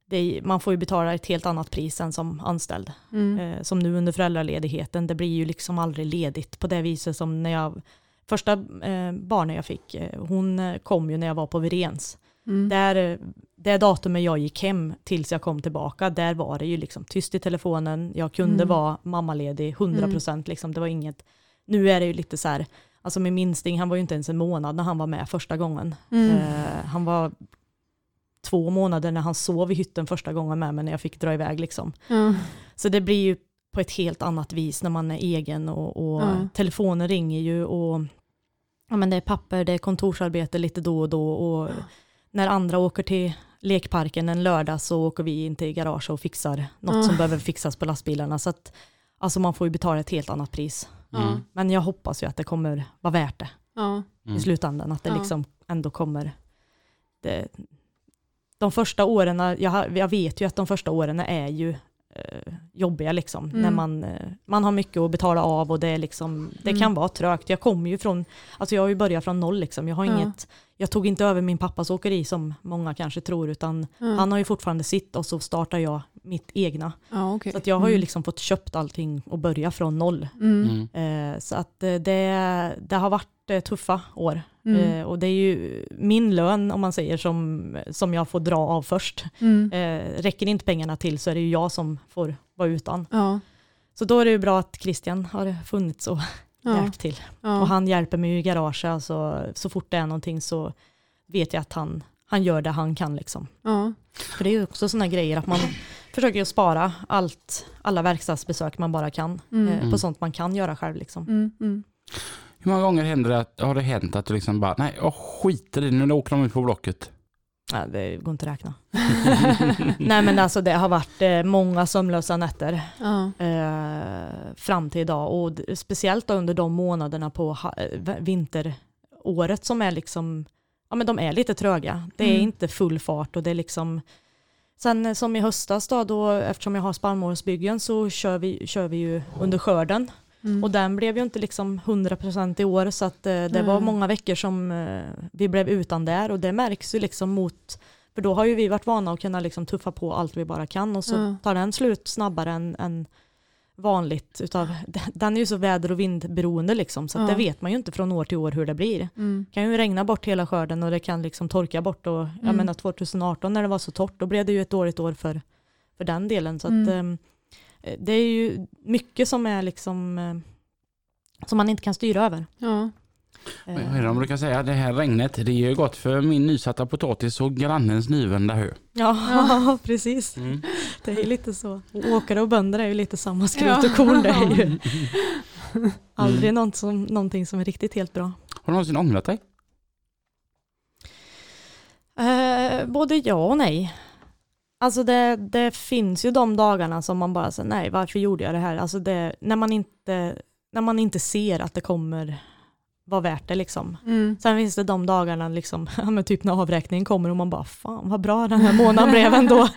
det är, man får ju betala ett helt annat pris än som anställd. Mm. Eh, som nu under föräldraledigheten, det blir ju liksom aldrig ledigt på det viset som när jag, första eh, barnen jag fick, eh, hon eh, kom ju när jag var på Virens. Mm. Där, eh, det datumet jag gick hem tills jag kom tillbaka, där var det ju liksom tyst i telefonen, jag kunde Mm. vara mammaledig 100% liksom, det var inget, nu är det ju lite så här, alltså min minsting, han var ju inte ens en månad när han var med första gången. Mm. Eh, han var två månader när han sov i hytten första gången med mig när jag fick dra iväg liksom. Ja. Så det blir ju på ett helt annat vis när man är egen och, och Ja. telefonen ringer ju och ja, men det är papper, det är kontorsarbete lite då och då och när andra åker till lekparken en lördag så åker vi in till garage och fixar något Ja. som behöver fixas på lastbilarna. Så att alltså man får ju betala ett helt annat pris. Ja. Men jag hoppas ju att det kommer vara värt det Ja. Mm. i slutändan. Att det liksom ändå kommer, det, de första åren, jag, jag vet ju att de första åren är ju eh, jobbiga liksom. Mm. När man, eh, man har mycket att betala av och det, är liksom, det Mm. kan vara trögt. Jag kommer ju från, alltså jag har ju börjat från noll liksom. Jag har Ja. inget, jag tog inte över min pappas åkeri som många kanske tror, utan Ja. han har ju fortfarande sitt och så startar jag mitt egna. Ja, okej. Så att jag har ju Mm. liksom fått köpt allting och börja från noll. Mm. Mm. Eh, så att eh, det, det har varit eh, tuffa år. Mm. Eh, och det är ju min lön, om man säger, som, som jag får dra av först. Mm. Eh, räcker inte pengarna till så är det ju jag som får vara utan. Ja. Så då är det ju bra att Christian har funnits och Ja. hjälpt till. Ja. Och han hjälper mig i garaget, alltså, så fort det är någonting så vet jag att han, han gör det han kan. Liksom. Ja. För det är ju också sådana grejer att man försöker ju spara allt, alla verkstadsbesök man bara kan Mm. eh, på Mm. sånt man kan göra själv. Liksom. Mm. Mm. Hur många gånger händer det att, har det hänt att du liksom bara, nej jag skiter i det, nu åker de ut på Blocket. Nej, det går inte att räkna. Nej men alltså det har varit eh, många sömnlösa nätter Ja. eh, fram till idag och speciellt under de månaderna på eh, vinteråret som är liksom, ja men de är lite tröga. Det är Mm. inte full fart och det är liksom Sen eh, som i höstas då, då eftersom jag har spannmålsbyggen så kör vi, kör vi ju under skörden Mm. och den blev ju inte liksom 100% i år så att eh, det var Nej. många veckor som eh, vi blev utan där och det märks ju liksom mot för då har ju vi varit vana att kunna liksom tuffa på allt vi bara kan och så Ja. tar den slut snabbare än, än vanligt. Utav, den är ju så väder och vindberoende liksom så det vet man ju inte från år till år hur det blir. Mm. Det kan ju regna bort hela skörden och det kan liksom torka bort och jag Mm. menar 2018 när det var så torrt då blev det ju ett dåligt år för, för den delen. Så att, Mm. Ehm, det är ju mycket som är liksom eh, som man inte kan styra över. Ja. Vad är det de brukar säga? Det här regnet, det är ju gott för min nysatta potatis och grannens nyvända hö. Ja, precis. Mm. Det är ju lite så. Åkare och bönder är ju lite samma skrot och korn. Det är ju aldrig Mm. något som, någonting som är riktigt helt bra. Har du någonsin ångrat dig? Eh, både ja och nej. Alltså det, det finns ju de dagarna som man bara säger nej varför gjorde jag det här? Alltså det, när, man inte, när man inte ser att det kommer vara värt det liksom. Mm. Sen finns det de dagarna liksom, typ när avräkningen kommer och man bara fan vad bra den här månaden blev ändå.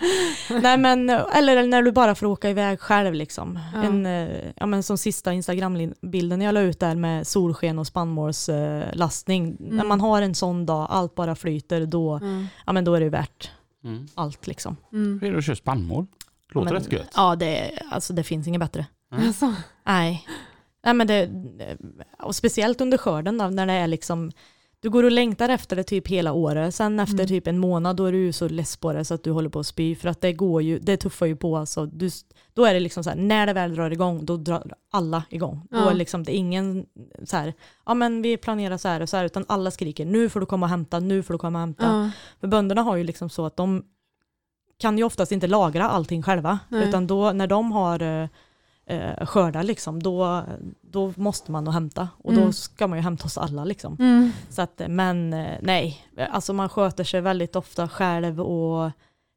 Nej men, eller när du bara får åka iväg själv liksom. Ja. En, eh, ja, men som sista Instagram-bilden jag la ut där med solsken och spannmålslastning. När man har en sån dag, allt bara flyter, då, Ja. ja, men då är det värt Mm. allt liksom. Mm. Är det att köra spannmål? Låter men, rätt gött. Ja, det, alltså, det finns inget bättre. Alltså. Nej. Nej men det, och speciellt under skörden då, när det är liksom, du går och längtar efter det typ hela året, sen efter Mm. typ en månad då är du så less på det så att du håller på att spy, för att det går ju, det tuffar ju på alltså. Du, då är det liksom så här, när det väl drar igång, då drar alla igång. Då Ja. är liksom, det är ingen så här, ja men vi planerar så här och så här, utan alla skriker, nu får du komma och hämta, nu får du komma och hämta. Ja. För bönderna har ju liksom så att de kan ju oftast inte lagra allting själva. Nej. Utan då när de har eh, eh, skördar liksom, då, då måste man nog hämta. Och då Mm. ska man ju hämta hos alla liksom. Mm. Så att, men eh, nej, alltså man sköter sig väldigt ofta själv och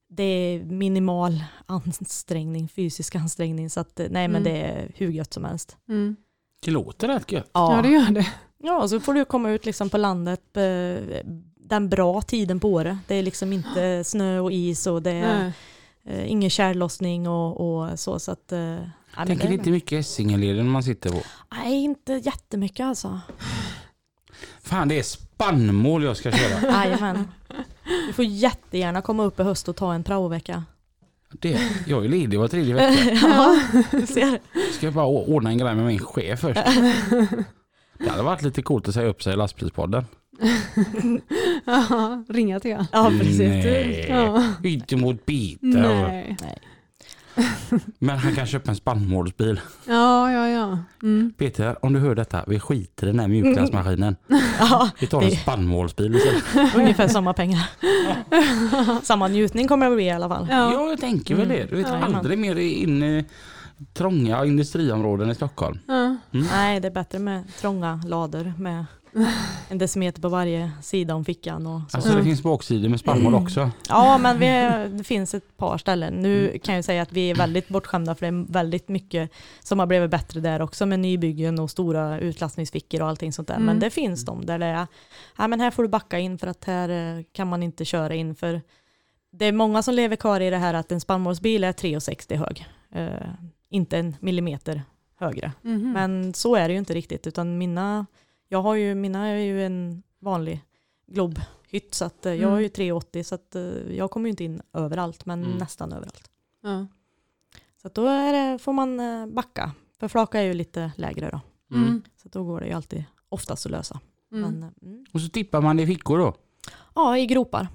det är minimal ansträngning, fysisk ansträngning. Så att eh, nej men Mm. det är hur gött som helst. Mm. Det låter rätt gött. Ja det gör det. Ja, och så får du komma ut liksom på landet eh, den bra tiden på året. Det är liksom inte snö och is och det är Nej. eh, ingen kärllossning och, och så. så att, nej, men Tänker det- inte mycket Essingeleden man sitter på. Nej, inte jättemycket alltså. Fan det är spannmål jag ska köra. Jajamän. Du får jättegärna komma upp i höst och ta en praovecka. Det, jag är ledig var tredje vecka. ja, du ser. Ska jag bara ordna en grej med min chef först. Det hade varit lite coolt att säga upp sig i lastbilspodden. Ja, ringa till er. Ja, precis. Nej, Ja. inte mot Peter. Nej. Men han kan köpa en spannmålsbil. Ja, ja, ja. Mm. Peter, om du hör detta, vi skiter i den här mjukglassmaskinen. Ja, Vi tar en Det- spannmålsbil istället. ungefär samma pengar. samma njutning kommer det bli i alla fall. Ja. Ja, jag tänker väl det. Du vet Jajamän. aldrig mer in i trånga industriområden i Stockholm. Ja. Nej, det är bättre med trånga lador med en decimeter på varje sida om fickan. Och så. Alltså det finns baksidor med spannmål också. Ja, men vi, det finns ett par ställen. Nu kan jag säga att vi är väldigt bortskämda för det är väldigt mycket som har blivit bättre där också med nybyggen och stora utlastningsfickor och allting sånt där. Mm. Men det finns de där det är, ja men här får du backa in för att här eh, kan man inte köra in för det är många som lever kvar i det här att en spannmålsbil är 3,60 hög. Eh, inte en millimeter högre. Mhm. Men så är det ju inte riktigt, utan mina, jag har ju, mina är ju en vanlig globhytt, så att eh, jag har ju 3,80 så att eh, jag kommer ju inte in överallt, men Mm. nästan överallt. Ja. Så att då är det, får man eh, backa, för flaka är ju lite lägre då. Mm. Mm. Så då går det ju alltid oftast att lösa. Mm. Men, mm. Och så tippar man i fickor då. Ja, i gropar.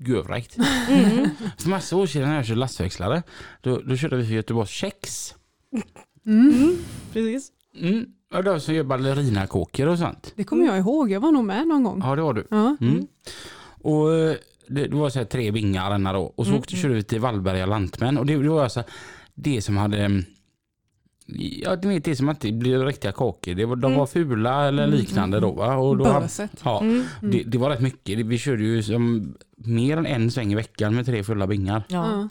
Görfräckt. Mm. För massa år sedan när jag körde lastväxlare, då, då körde vi för Göteborgs kex. Mm. Precis. Mm. Och de som gör ballerinakåkor och sånt. Det kommer jag ihåg, jag var nog med någon gång. Ja det var du. Ja. Mm. Och eh, det, det var så här tre vingar denna då. Och så Mm, åkte, körde vi till Vallberga Lantmän. Och det, det var alltså det som hade mm, Ja, du vet det som inte blir riktiga kakor. Det var, de Mm. var fula eller Mm, liknande mm, då va? Och då Böset. ja, Mm. det, det var rätt mycket. Vi körde ju som mer än en sväng i veckan med tre fulla bingar. Ja. Ja.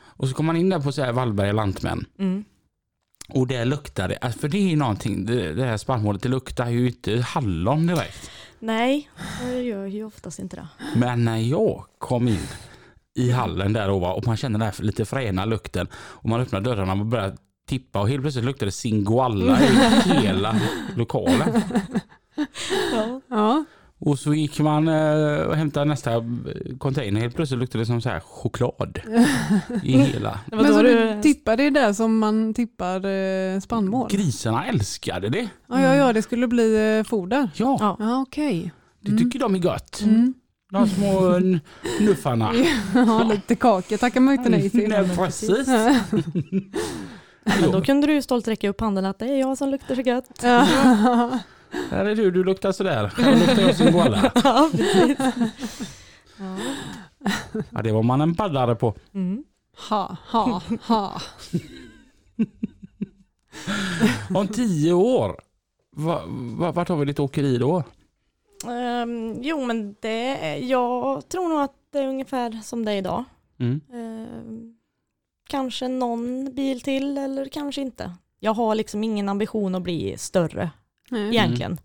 Och så kom man in där på så här Vallberga Lantmän. Mm. Och där det, alltså för det är ju någonting, det, det här spannmålet det luktar ju inte hallon direkt. Nej, det gör ju oftast inte det. Men när jag kom in i hallen där och, och man känner den här lite fräna lukten och man öppnar dörrarna och börjar tippa och helt plötsligt luktar det singoalla i hela lokalen. Ja. Ja. Och så gick man eh, och hämtade nästa container, helt plötsligt luktade det som så här choklad i hela. Men så du... tippade det där som man tippar eh, spannmål? Grisarna älskade det. Ja, ja, ja, det skulle bli eh, foder. Ja, Ja. Ja, okej. det tycker de är gott. Mm. De små nuffarna. Ja, lite kakor tackar man inte nej till. Nej, precis. Men då kunde du stolt räcka upp handen att det är jag som luktar så gött. Ja. Här är du, du luktar sådär. Själv luktar jag singoalla. Ja, precis. Ja. Ja, det var man en paddare på. Mm. Ha, ha, ha. Om tio år, va, va, vart har vi ditt åkeri då? Ehm, jo, men det, jag tror nog att det är ungefär som det är idag. Mm. Ehm, kanske någon bil till eller kanske inte. Jag har liksom ingen ambition att bli större Nej. egentligen.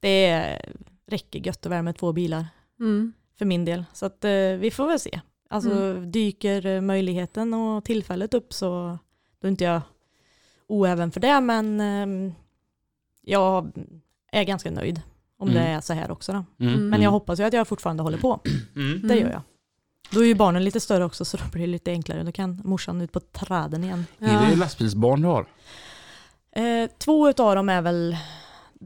Det är, räcker gött att värma två bilar Mm. för min del. Så att, eh, vi får väl se. Alltså dyker eh, möjligheten och tillfället upp så då är inte jag oäven för det men ehm, jag är ganska nöjd om Mm. det är så här också. Då. Mm. Men jag hoppas ju att jag fortfarande håller på. Mm. Det gör jag. Då är ju barnen lite större också så då blir det lite enklare. Då kan morsan ut på träden igen. Är det lastbilsbarn du har? Eh, två utav dem är väl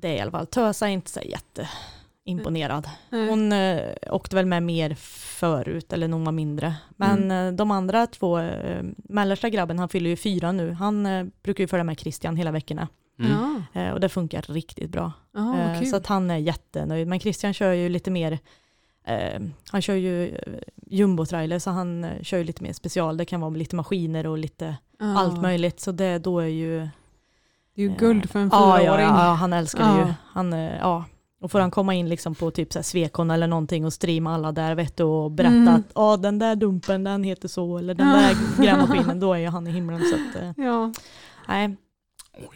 det i alla fall. Tösa är inte så jätteimponerad. Nej. Hon eh, åkte väl med mer förut eller när hon var mindre. Men eh, de andra två, eh, mellersta grabben han fyller ju fyra nu. Han eh, brukar ju följa med Christian hela veckorna. Mm. Eh, och det funkar riktigt bra. ja Eh, kul. så att han är jättenöjd. Men Christian kör ju lite mer, eh, han kör ju jumbo-trailer så han kör ju lite mer special. Det kan vara lite maskiner och lite ja. allt möjligt. Så det då är ju... Det är ju Ja. guld för en Ja, fyraåring. ja, ja, han älskar det ju. Ja. Han, eh, ja. Och får han komma in liksom på typ så här Svekon eller någonting och streama alla där vet du, och berätta Mm. att "Ja, den där dumpen den heter så eller den Ja. där grävmaskinen då är ju han i himlen. Så att, eh, Ja. nej.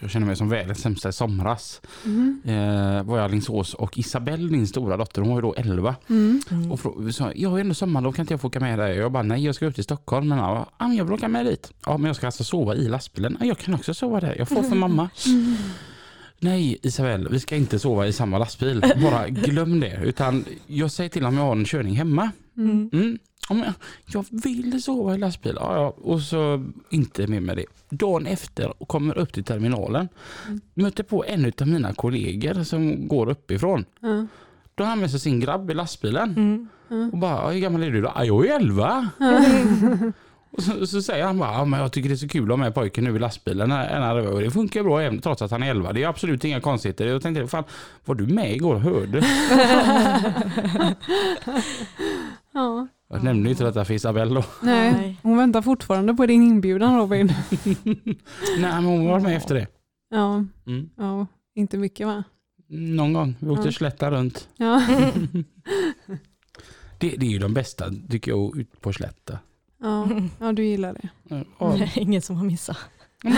Jag känner mig som världens sämsta i somras. Mm. Eh, var jag i Alingsås och Isabelle, min stora dotter, hon var ju då 11. Mm. Mm. Och frå- sa, jag har ändå sommarlov, kan inte jag få åka med dig? Jag bara, nej jag ska upp till Stockholm. Men ja, "Ja, men jag vill åka med dit. Ja, men jag ska alltså sova i lastbilen. Ja, jag kan också sova där. Jag får för mamma. Nej Isabelle, vi ska inte sova i samma lastbil. Bara glöm det. Utan jag säger till om jag har en körning hemma. Mm. Mm. Ja, jag vill sova i lastbil. Ja, ja. Och så inte med med det. Dagen efter och kommer upp till terminalen. Mm. Möter på en av mina kollegor som går uppifrån. Ja. Då har han med sig sin grabb i lastbilen. Mm. Och bara, "Ja, hur gammal är du då? "Ja, Jag är 11. Och så, så säger han bara, "Ja, men jag tycker det är så kul att ha med pojken nu i lastbilen. Och det funkar bra även trots att han är 11. Det är absolut inga konstigheter. Jag tänkte, fan var du med igår och hörde? Ja. Jag nämnde inte detta för Isabelle då. Nej, Nej. hon väntar fortfarande på din inbjudan Robin. Nej men hon var med efter det. Ja, Mm. ja inte mycket va? Någon gång. Vi åkte Ja. slätta runt. Ja. Det, det är ju de bästa tycker jag, ut på slätta. Ja. ja, du gillar det. Ja. Ingen som har missat.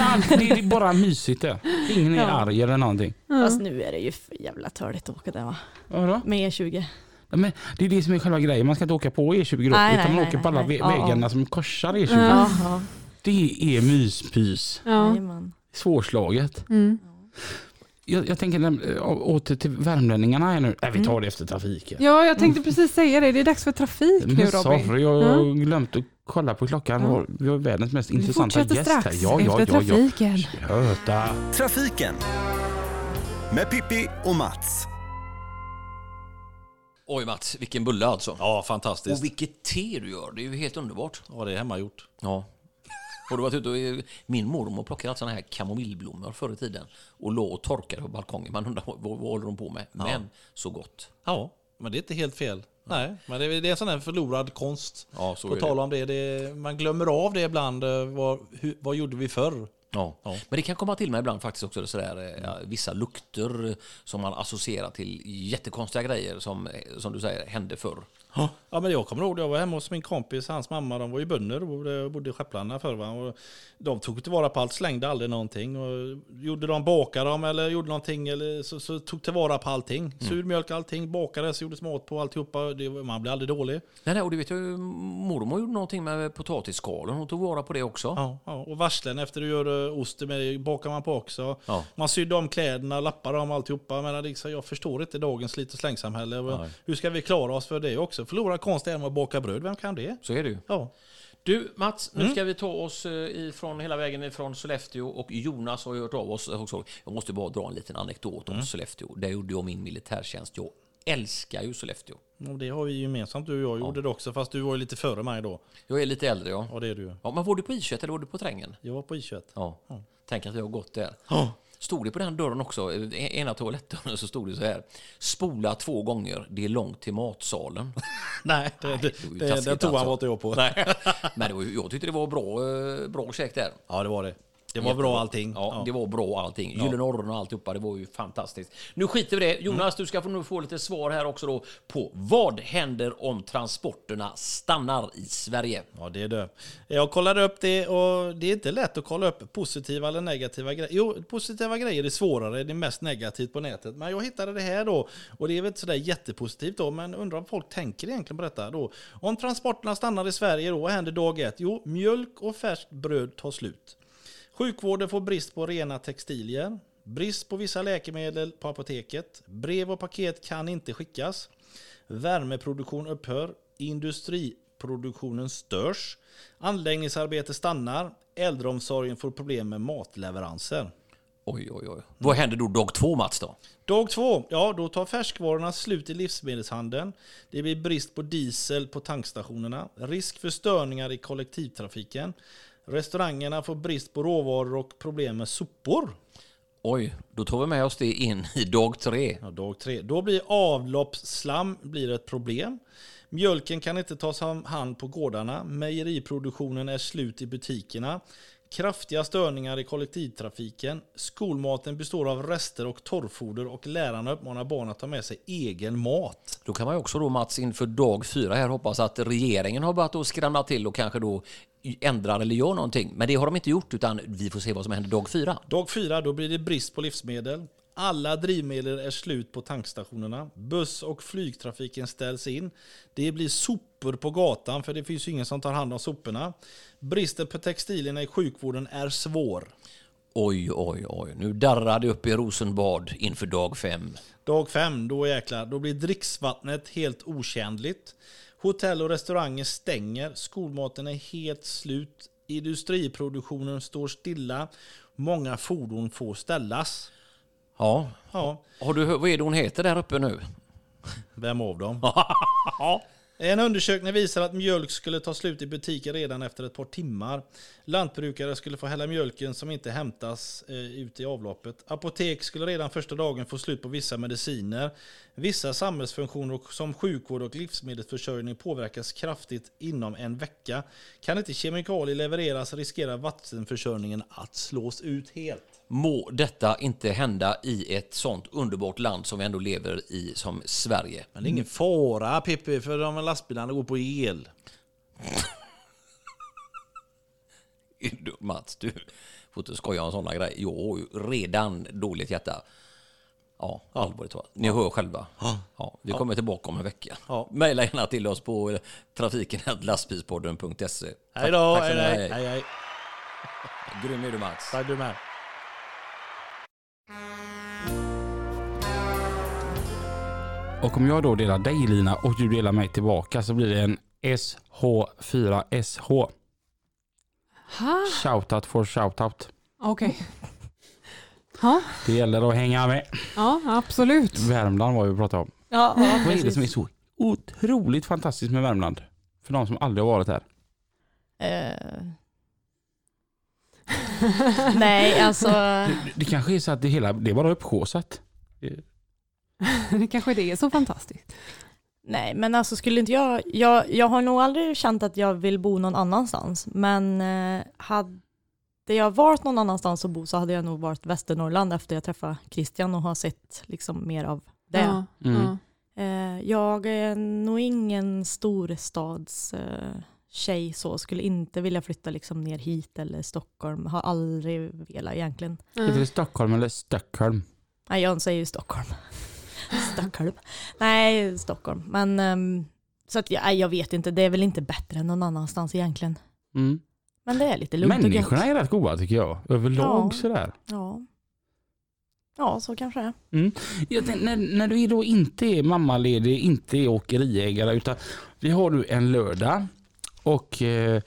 Allt, det är bara mysigt det. Ingen är Ja. arg eller någonting. Fast nu är det ju för jävla törligt att åka där va? Vadå? Med E20. Ja, Men det är det som är själva grejen. Man ska inte åka på E20 då, Nej, utan nej, man nej, åker på alla nej. vä- Ja, ja. vägarna som korsar E20. Ja. Ja, ja. Det är myspys. Ja. Svårslaget. Mm. Jag, jag tänker å- åter till värmlänningarna här nu. Nej, vi tar det efter trafiken. ja, jag tänkte precis säga det. Det är dags för trafik nu Men Robin. sorry, jag Ja. har glömt att kolla på klockan. Ja. Vi har världens mest Vi intressanta gäst här. strax Ja, ja, efter ja, ja. trafiken. Köta. Trafiken med Pippi och Mats. Oj Mats, vilken bulle alltså. Ja, fantastiskt. Och vilket te du gör, det är ju helt underbart. Ja, det är hemmagjort. Ja. Har du varit ute och, min mormor plockade såna här kamomillblommor förr i tiden och låg och torkade på balkongen. Man undrar vad, vad håller de på med? Men så gott. Ja, men det är inte helt fel. Nej, men det är, det är en sån här förlorad konst. Ja, så På tal om det, det, man glömmer av det ibland. eh, Vad, hur, vad gjorde vi förr? Ja. Ja. Men det kan komma till mig ibland faktiskt också sådär, eh, ja, vissa lukter som man associerar till jättekonstiga grejer som, eh, som du säger hände förr. Ja, men jag kommer ihåg, jag var hemma hos min kompis, hans mamma, de var ju bönder och bodde, i Skepplanda förr. Va? Och de tog tillvara på allt, slängde aldrig någonting. Och gjorde de, bakade de eller gjorde någonting, eller så, så tog tillvara på allting. Sur mjölk, allting, bakades, gjordes mat på alltihopa. Det, man blev aldrig dålig. Nej, nej, och du vet ju, mormor gjorde någonting med potatisskalen. Hon tog vara på det också. Ja, ja. Och varslen efter du gör eh, ost med bakar man på också. Ja. Man sydde om kläderna, lappade om alltihopa. Men liksom, jag förstår inte dagens slit och slängsamhälle. Hur ska vi klara oss för det också? Förlora konst är med att baka bröd, vem kan det? Så är det ju. Ja. Du Mats, nu ska vi ta oss eh, ifrån hela vägen ifrån Sollefteå och Jonas har hört av oss också. Jag måste bara dra en liten anekdot om Sollefteå. Där gjorde jag min militärtjänst. Jag älskar ju Sollefteå. Och det har vi gemensamt, du och jag gjorde det också. Fast du var ju lite före mig då. Jag är lite äldre ja. Ja, det är du ja men var du på I21 eller var du på Trängen? Jag var på I21. Ja. Tänk att jag har gått där. Ja. Stod det på den dörren också, eh, ena toalettdörren, så stod det så här. Spola två gånger, det är långt till matsalen. Nej, det, Nej, det, det det, den toan alltså. inte jag på. Nej. Men det var, jag tyckte det var bra, eh, bra käk där. Ja, det var det. Det var bra allting. Ja, det var bra allting. Gyllene Orren och alltihopa, det var ju fantastiskt. Nu skiter vi i det. Jonas, du ska få, nu få lite svar här också då på vad händer om transporterna stannar i Sverige? Ja, det är det. Jag kollade upp det och det är inte lätt att kolla upp positiva eller negativa grejer. Jo, positiva grejer är svårare, det är mest negativt på nätet. Men jag hittade det här då och det är väl inte sådär jättepositivt då, men undrar om folk tänker egentligen på detta då. Om transporterna stannar i Sverige då, vad händer dag ett? Jo, mjölk och färskt bröd tar slut. Sjukvården får brist på rena textilier. Brist på vissa läkemedel på apoteket. Brev och paket kan inte skickas. Värmeproduktion upphör. Industriproduktionen störs. Anläggningsarbete stannar. Äldreomsorgen får problem med matleveranser. Oj, oj, oj. Vad händer då dag två, Mats? då? Dag två, ja då tar färskvarorna slut i livsmedelshandeln. Det blir brist på diesel på tankstationerna. Risk för störningar i kollektivtrafiken. Restaurangerna får brist på råvaror och problem med sopor. Oj, då tar vi med oss det in i dag tre. Ja, dag tre. Då blir avloppsslam blir ett problem. Mjölken kan inte tas om hand på gårdarna. Mejeriproduktionen är slut i butikerna. Kraftiga störningar i kollektivtrafiken. Skolmaten består av rester och torrfoder och lärarna uppmanar barn att ta med sig egen mat. Då kan man ju också då, Mats, inför dag fyra här hoppas att regeringen har börjat att skramla till och kanske då ändrar eller gör någonting. Men det har de inte gjort, utan vi får se vad som händer dag fyra. Dag fyra, då blir det brist på livsmedel. Alla drivmedel är slut på tankstationerna. Buss och flygtrafiken ställs in. Det blir sopor på gatan för det finns ju ingen som tar hand om soporna. Bristen på textilierna i sjukvården är svår. Oj, oj, oj. Nu darrar det upp i Rosenbad inför dag fem. Dag fem, då jäklar, då blir dricksvattnet helt otjänligt. Hotell och restauranger stänger. Skolmaten är helt slut. Industriproduktionen står stilla. Många fordon får ställas. Ja, Ja, har du, vad är det hon heter där uppe nu? vem av dem? En undersökning visar att mjölk skulle ta slut i butiker redan efter ett par timmar. Lantbrukare skulle få hälla mjölken som inte hämtas eh, ut i avloppet. Apotek skulle redan första dagen få slut på vissa mediciner. Vissa samhällsfunktioner som sjukvård och livsmedelsförsörjning påverkas kraftigt inom en vecka. Kan inte kemikalier levereras riskerar vattenförsörjningen att slås ut helt. Må detta inte hända i ett sånt underbart land som vi ändå lever i som Sverige. Men det är ingen fara Pippi för de lastbilarna går på el. Du, Mats, du får inte skoja om sådana grejer. Jag har ju redan dåligt hjärta. Ja, allvarligt talat. Ni hör själva. Ja, vi kommer tillbaka om en vecka. Ja. Maila gärna till oss på trafiken.lastbilspodden.se. Hej då, Tack så hej, hej, hej, hej. Grym är du Mats. Tack du med. Och om jag då delar dig Lina och du delar mig tillbaka så blir det en SH4SH. Ha? Shoutout for shoutout. Okej. Ja, Det gäller att hänga med. ja, absolut. Värmland var vi pratade om. Ja, ja Vad är det som är så otroligt fantastiskt med Värmland? För de som aldrig har varit här. Eh. Nej, alltså. Det, det kanske är så att det hela, det är bara upphaussat. Det kanske det är så fantastiskt. Nej, men alltså skulle inte jag, jag, jag har nog aldrig känt att jag vill bo någon annanstans, men eh, hade jag varit någon annanstans att bo så hade jag nog varit Västernorrland efter jag träffade Christian och har sett liksom mer av det. Ja, Mm. Eh, jag är nog ingen storstads eh, tjej så, skulle inte vilja flytta liksom ner hit eller Stockholm, har aldrig velat egentligen. Heter det Stockholm eller Stockholm? Nej, jag säger ju Stockholm. Stockholm. Nej, Stockholm. Men ehm, så att jag, jag vet inte, det är väl inte bättre än någon annanstans egentligen. Mm. Men det är lite lugnt och Människorna gött. är rätt goda tycker jag. Överlag Ja. sådär. Ja. ja, så kanske det är. Mm. Tänkte, när, när du då inte är mammaledig, inte är åkeriägare utan vi har du en lördag och eh,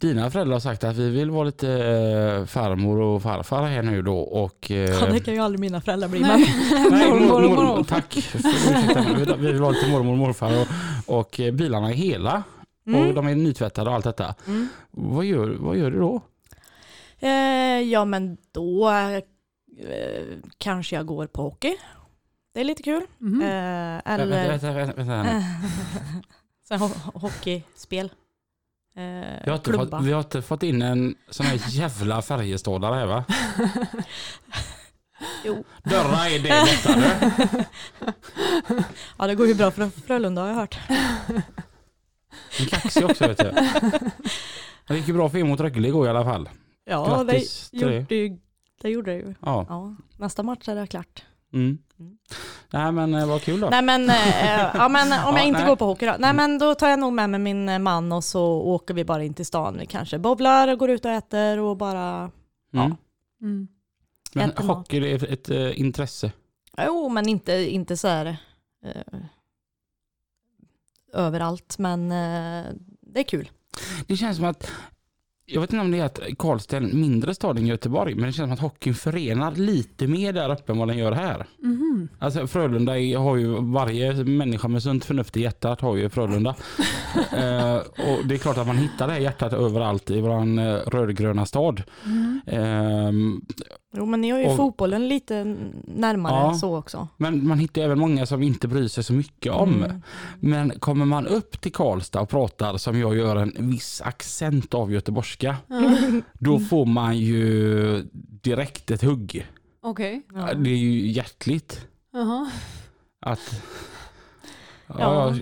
dina föräldrar har sagt att vi vill vara lite eh, farmor och farfar här nu då och eh, Ja, det kan ju aldrig mina föräldrar bli. Nej. Men, Nej, Mormor och mor- mor- morfar. Tack. ursäkta. Vi vi vill ha lite mormor och morfar och, och eh, bilarna är hela och mm. de är nytvättade och allt detta. Mm. Vad gör, vad gör du då? Eh, ja, men då eh, kanske jag går på hockey. Det är lite kul. Vänta, eller vänta, vänta, vänta, nu. så ho- hockeyspel. Eh, Vi har, fått, vi har inte fått in en sån här jävla färgestålare här va? Jo. Dörrar är det lättare. Ja, det går ju bra för Frölunda har jag hört. En kaxig också vet du. Det gick ju bra för er mot Rögle igår i alla fall. Ja, det Grattis det. gjorde, det gjorde det ju. Ja. Ja, nästa match är det klart. Mm. Mm. Nej men eh, vad kul då. Nej men, eh, ja, men om Ja, jag inte nej. går på hockey då. Nej men då tar jag nog med mig min eh, man och så åker vi bara in till stan. Vi kanske bowlar, går ut och äter och bara... Mm. Mm. Men äter mat. hockey det är ett, ett eh, intresse. Jo, men inte, inte så här eh, överallt. Men eh, det är kul. Det känns som att jag vet inte om det är att Karlstad är en mindre stad än Göteborg, men det känns som att hockeyn förenar lite mer där uppe än vad den gör här. Mhm. Alltså Frölunda har ju, varje människa med sunt förnuft i hjärtat har ju Frölunda. eh, och det är klart att man hittar det här hjärtat överallt i våran eh, rödgröna stad. Mm. Ehm, Jo, men ni har ju Och- fotbollen lite närmare Ja. så också. men man hittar även många som inte bryr sig så mycket om. Mm. Men kommer man upp till Karlstad och pratar som jag gör en viss accent av göteborgska, då får man ju direkt ett hugg. Okej. Ja. Det är ju hjärtligt. Jaha. Att, ja. Ja.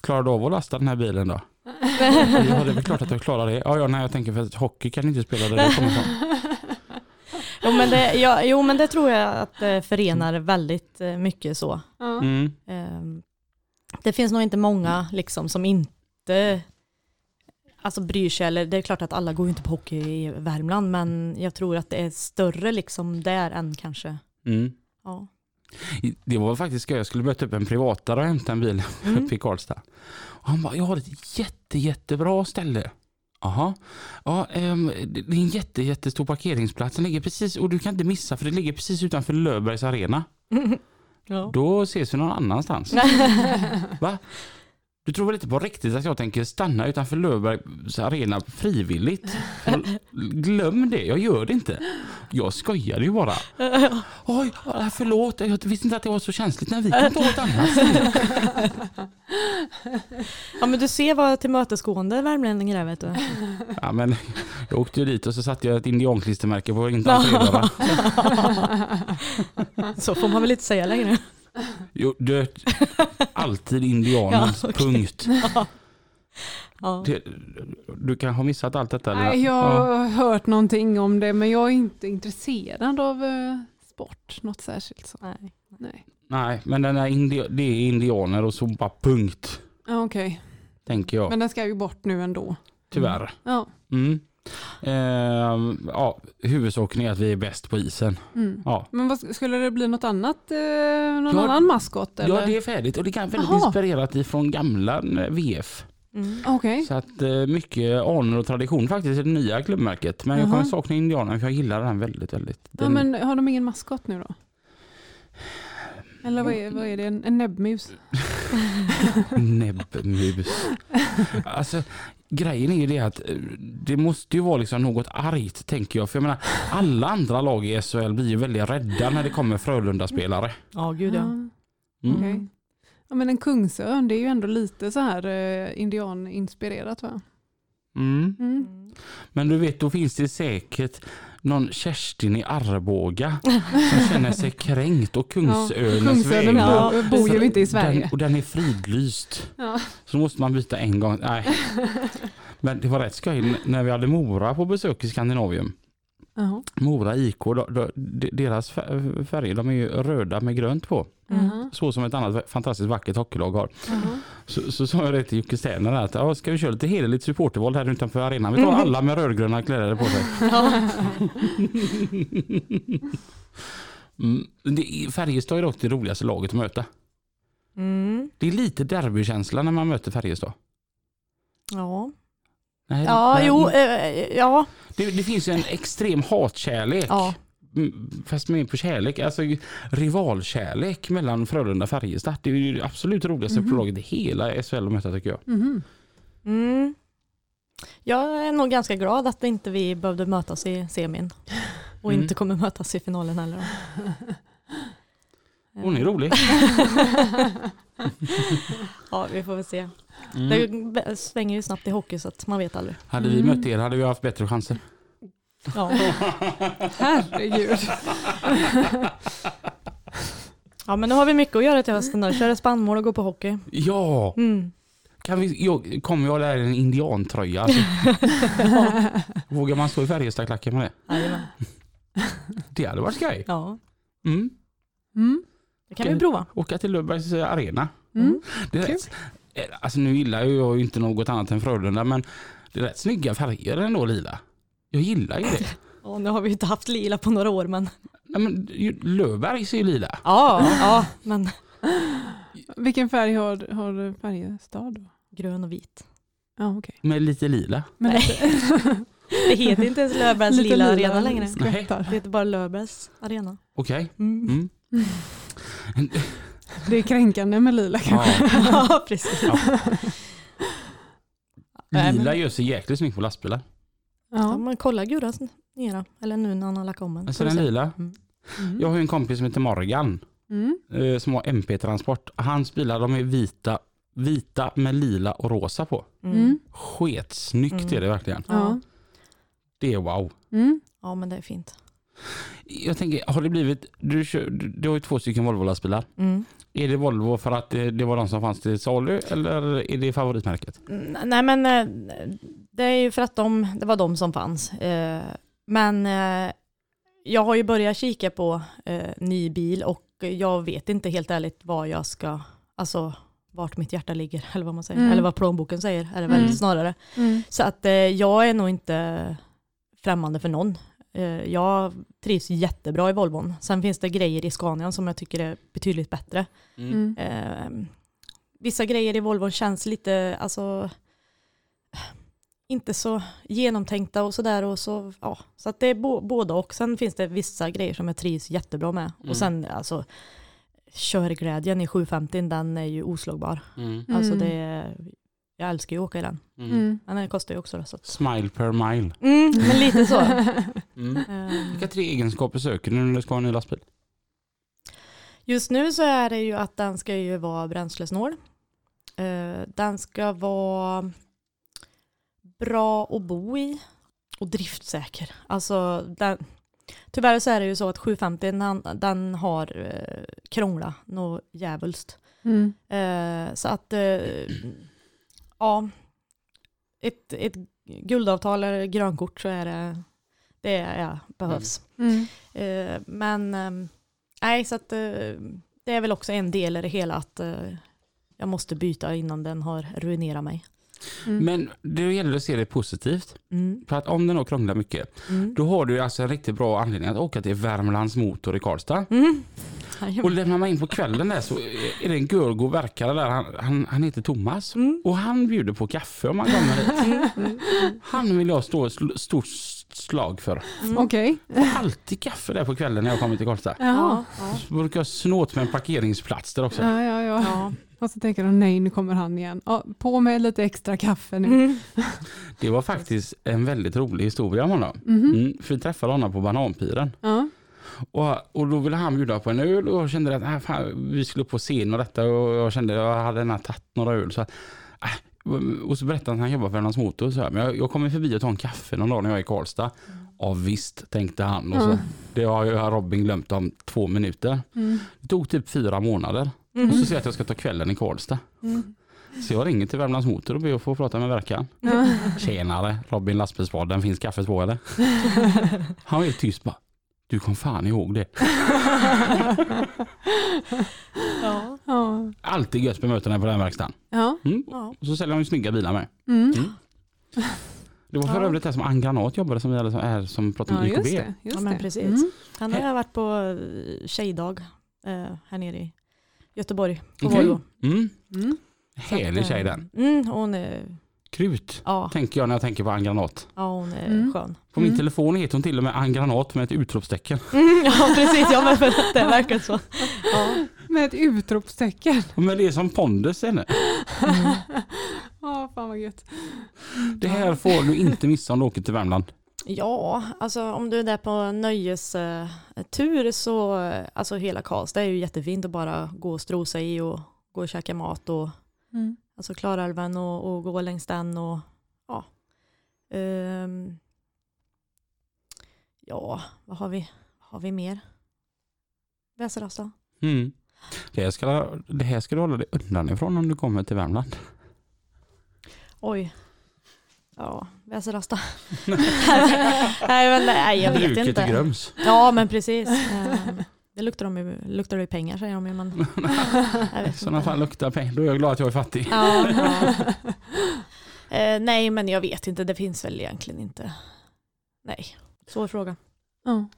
Klarar du av att lasta den här bilen då? Ja, det är väl klart att jag klarar det. Ja, ja, nej, jag tänker för att hockey kan inte spela där det kommer ifrån. Jo, men det, ja, jo men det tror jag att det förenar väldigt eh, mycket så. Mm. Ehm, Det finns nog inte många liksom som inte alltså bryr sig, eller det är klart att alla går ju inte på hockey i Värmland, men jag tror att det är större liksom där än kanske, Mm. ja. Det var faktiskt. Jag skulle möta upp en privatare och hämta en bil Mm. uppe i Karlstad. Och han bara, jag har ett jätte, jättebra ställe. Jaha. Ja, det det är en jätte, jättestor parkeringsplats. Den ligger precis, och du kan inte missa för det ligger precis utanför Löfbergs arena. ja. Då ses vi någon annanstans. Va? Du tror väl inte på riktigt att jag tänker stanna utanför Löfbergs arena frivilligt? Glöm det, jag gör det inte. Jag skojade ju bara. Oj, förlåt, jag visste inte att det var så känsligt. när vi kan ta ett annat. Ja men du ser vad tillmötesgående värmlänningar är vet du. Ja, men jag åkte ju dit och så satte jag ett indianklistermärke på inte. Så får man väl inte säga längre. Jo, det, alltid indianens Ja, punkt. Ja. Det, du kan ha missat allt detta. eller? Nej, jag Ja. har hört någonting om det men jag är inte intresserad av eh, sport, något särskilt. Så. Nej. Nej. Nej, men den är indi- det är indianer och så bara punkt. Ja, Okej, Tänker jag. men den ska ju bort nu ändå. Tyvärr. Ja. Mm. Ehm, ja, huvudsaken är att vi är bäst på isen. Mm. Ja. Men vad, skulle det bli något annat, eh, någon Ja, annan maskot? Eller? ja, det är färdigt och det är väldigt Jaha. inspirerat ifrån gamla eh, VF. Mm. Okej. Så att eh, mycket anor och tradition faktiskt i det nya klubbmärket. Men jag Jaha. kommer sakna indianen för jag gillar den väldigt, väldigt. Ja, Den, men har de ingen maskot nu då? Eller vad är, vad är det, en, en näbbmus? Näbbmus. alltså, grejen är ju det att eh, det måste ju vara liksom något argt tänker jag. För jag menar, alla andra lag i SHL blir ju väldigt rädda när det kommer Frölunda-spelare. Ja gud ja. Mm. okej. Ja, men en kungsörn, det är ju ändå lite så här eh, indianinspirerat va? Mm. Mm. Men du vet, då finns det säkert någon Kerstin i Arboga som känner sig kränkt och Kungsörnens Kungsörnen vägnar. bo, bor ju inte i Sverige. Den, och den är fridlyst. Ja. Så måste man byta en gång. Nej. Men det var rätt skoj när vi hade Mora på besök i Skandinavium. Jaha. Mora IK, då, då, de- deras fär- färger de är ju röda med grönt på. Jaha. Så som ett annat fantastiskt vackert hockeylag har. Jaha. Så, så sa jag det till Jocke Sterner att ja, ska vi köra lite hederligt supportervåld här utanför arenan. Vi tar alla med rödgröna kläder på sig. Mm. Det, Färjestad är dock det roligaste laget att möta. Mm. Det är lite derbykänsla när man möter Färjestad. Ja, Nej, ja nej, jo, eh, ja. Det, det finns ju en extrem hatkärlek. ja. Mm, Fast mer på kärlek, alltså rivalkärlek mellan Frölunda och Färjestad. Det är ju det absolut roligaste Mhm. laget i hela SHL att möta tycker jag. Mhm. Mm. Jag är nog ganska glad att inte vi behövde mötas i semin. Och Mm. inte kommer mötas i finalen heller. Hon är rolig. Ja, vi får väl se. Mm. Det svänger ju snabbt i hockey så att man vet aldrig. Hade vi mött er hade vi haft bättre chanser. Ja, Herregud. ja men nu har vi mycket att göra till hösten. Köra spannmål och gå på hockey. Ja, Mm. kan vi, jag, kommer jag där i en indiantröja? Alltså, vågar man stå i Färjestadklacken med det? Jajamän. Det hade varit skoj. Ja, Mm. Mm. Det kan vi prova. Åka till Löfbergs arena. Mm. Det är rätt, eh, alltså nu gillar jag ju inte något annat än Frölunda men det är rätt snygga färger ändå lila. Jag gillar ju det. Och nu har vi ju inte haft lila på några år men Nej, men ju- Löfbergs är ju lila. ja, ja men Vilken färg har, har Färjestad då? grön och vit. Ja, okej. Med lite lila. Men Nej. Det heter inte ens Löfbergs lite lila arena längre. skvättar. Det heter bara Löfbergs arena. Okej. Mm. Mm. Det är kränkande med lila kanske. Ja. Ja, precis. Ja. Lila gör sig jäkligt snyggt på lastbilar. Ja, Ja. men kolla Gurras nera, eller nu när han har lackat om den. Alltså den lila. Mm. Jag har ju en kompis som heter Morgan Mm. eh, som har MP-transport. Hans bilar de är vita, vita med lila och rosa på. Mm. Mm. Sketsnyggt Mm. är det verkligen. Ja. Det är wow. Mm. ja, men det är fint. Jag tänker, har det blivit, du, kör, du, har ju två stycken Volvo-lastbilar. Mm. Är det Volvo för att det, det var de som fanns till salu eller är det favoritmärket? Mm, Nej men eh, det är ju för att de, det var de som fanns. Eh, Men eh, jag har ju börjat kika på eh, ny bil och jag vet inte helt ärligt vad jag ska, alltså vart mitt hjärta ligger eller vad man säger, Mm. eller vad plånboken säger är det väl Mm. snarare. Mm. Så att eh, jag är nog inte främmande för någon. Eh, jag trivs jättebra i Volvon. Sen finns det grejer i Scanian som jag tycker är betydligt bättre. Mm. Eh, vissa grejer i Volvon känns lite, alltså, inte så genomtänkta och sådär. Och så, ja. så att det är bo, både och. Sen finns det vissa grejer som jag trivs jättebra med. Mm. Och sen, alltså, körglädjen i 750 den är ju oslagbar. Mm. Alltså Mm. det, jag älskar ju att åka i den. Mm. Mm. Men den kostar ju också då, så att, Smile per mile. mm, Men lite så. Mm. Ehm, Vilka tre egenskaper söker du när du ska ha en ny lastbil? Just nu så är det ju att den ska ju vara bränslesnål. Eh, Den ska vara bra att bo i och driftsäker. Alltså den, tyvärr så är det ju så att 750 den, den har eh, krånglat något djävulskt. Mm. Eh, så att eh, ja, ett, ett guldavtal eller grönkort så är det det är, behövs. Mm. Eh, men eh, nej, så att eh, det är väl också en del i det hela att eh, jag måste byta innan den har ruinerat mig. Mm. Men det gäller att se det positivt. Mm. För att om den då krånglar mycket, Mm. då har du alltså en riktigt bra anledning att åka till Värmlands Motor i Karlstad. Mm. Och lämnar man in på kvällen där så är det en görgo verkare där, han, han, han heter Thomas. Mm. Och han bjuder på kaffe om man kommer dit. Mm. Mm. Han vill jag stå ett stort slag för. Mm. Okej. Får alltid kaffe där på kvällen när jag kommer till Karlstad. Ja. Så brukar jag snå åt mig en parkeringsplats där också. Ja, ja, ja. ja. Och så tänker de nej, nu kommer han igen. Ja, på med lite extra kaffe nu. Mm. Det var faktiskt en väldigt rolig historia om honom. Mhm. Mm, för vi träffade honom på Bananpiren. Ja. Och, och då ville han bjuda på en öl och jag kände att äh, fan, vi skulle upp på scen och detta och jag kände att jag hade redan tagit några öl. Så att, äh, och så berättade han att han jobbar för Värmlands Motor. Så här, men jag, jag kommer förbi och tar en kaffe någon dag när jag är i Karlstad. Ja visst, tänkte han. Och så, Mm. Det har ju Robin glömt om två minuter. Mm. Det tog typ fyra månader. Och Mm. så säger jag att jag ska ta kvällen i Karlstad. Mm. Så jag ringer till Värmlands Motor och ber att få prata med verkaren. Ja. Tjenare, Robin lastbilspodden, finns kaffet på eller? Han var helt tyst bara. Du kom fan ihåg det. Ja. Ja. Alltid gött bemötande på den verkstaden. Ja. Mm. Och så säljer de ju snygga bilar med. Mm. Mm. Det var för Ja. övrigt det som Ann Granat jobbade som vi hade som, är, som pratade om ja, just IKB. det. Just Ja, men precis. Mm. Han har varit på eh, tjejdag eh, här nere i Göteborg på Okej. Volvo. Mm. Mm. Härlig tjej eh, den. Mm, hon är, Krut ja, tänker jag när jag tänker på Ann Granat. ja, hon är Mm. skön. På min Mm. telefon heter hon till och med Ann Granat med ett utropstecken. Mm, ja, precis. Ja, men för att det verkar så. Ja. Med ett utropstecken. Men det är som pondus henne. Ja, fan vad gött. Det här får du inte missa om du åker till Värmland. Ja, alltså om du är där på nöjestur så, alltså hela Karlstad är ju jättefint att bara gå och strosa i och gå och käka mat och Mm. alltså Klarälven och, och gå längs den och ja. Ehm, ja, vad har vi, har vi mer? Väserasta? Mm. Det, här ska, det här ska du hålla dig undan ifrån om du kommer till Värmland. Oj. Ja, Väserasta. nej, men, nej, jag vet Bruket inte. i Grums. Ja, men precis. Ehm, Det luktar, de ju, luktar det pengar säger de ju, men I sådana fall luktar pengar. Då är jag glad att jag är fattig. Ja, ja. Eh, nej, men jag vet inte. Det finns väl egentligen inte. Nej, svår fråga. Ja.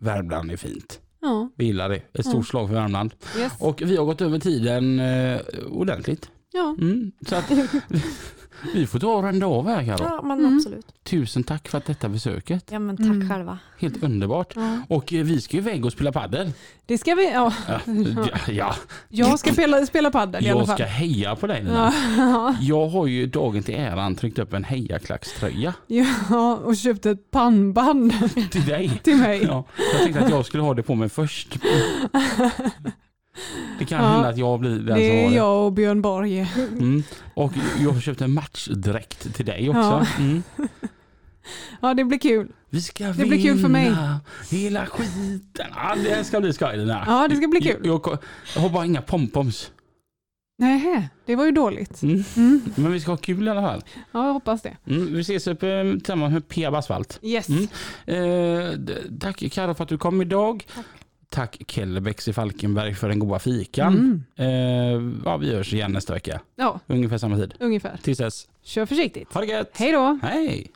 Värmland är fint. Ja. Vi gillar det. Ett stort Mm. slag för Värmland. Yes. Och vi har gått över tiden eh, ordentligt. ja. Mm. Så att vi får ta och runda av här Karo. Ja, men Mm. absolut. Tusen tack för att detta besöket. Ja, men tack Mm. själva. Helt underbart. ja. Och eh, vi ska ju iväg och spela padel. Det ska vi. Ja. Ja, ja, ja. Jag ska spela, spela padel i alla jag fall. ska heja på dig Lina. Ja. Jag har ju dagen till äran tryckt upp en hejaklackströja ja, och köpt ett pannband till dig. till mig. Ja, jag tänkte att jag skulle ha det på mig först. Det kan Ja. hända att jag blir den som Det har är det. jag och Björn Borg. Mm. Och jag har köpt en matchdräkt till dig också. Ja. Mm. Ja, det blir kul. Vi ska Det blir kul för mig. vinna hela skiten. Ja, det ska bli skoj. Ja, det ska bli kul. Jag, jag, jag har bara inga pompoms. Nej, det var ju dåligt. Mm. Mm. Men vi ska ha kul i alla fall. Ja, jag hoppas det. Mm. Vi ses uppe tillsammans med Peab Asfalt. Yes. Mm. Eh, tack Karo för att du kom idag. Tack. Tack Kellebäcks i Falkenberg för den goda fikan. Mm. Eh, ja, vi hörs igen nästa vecka. Ja. Ungefär samma tid. Ungefär. Tills dess. Kör försiktigt. Ha det gött. Hej då. Hej.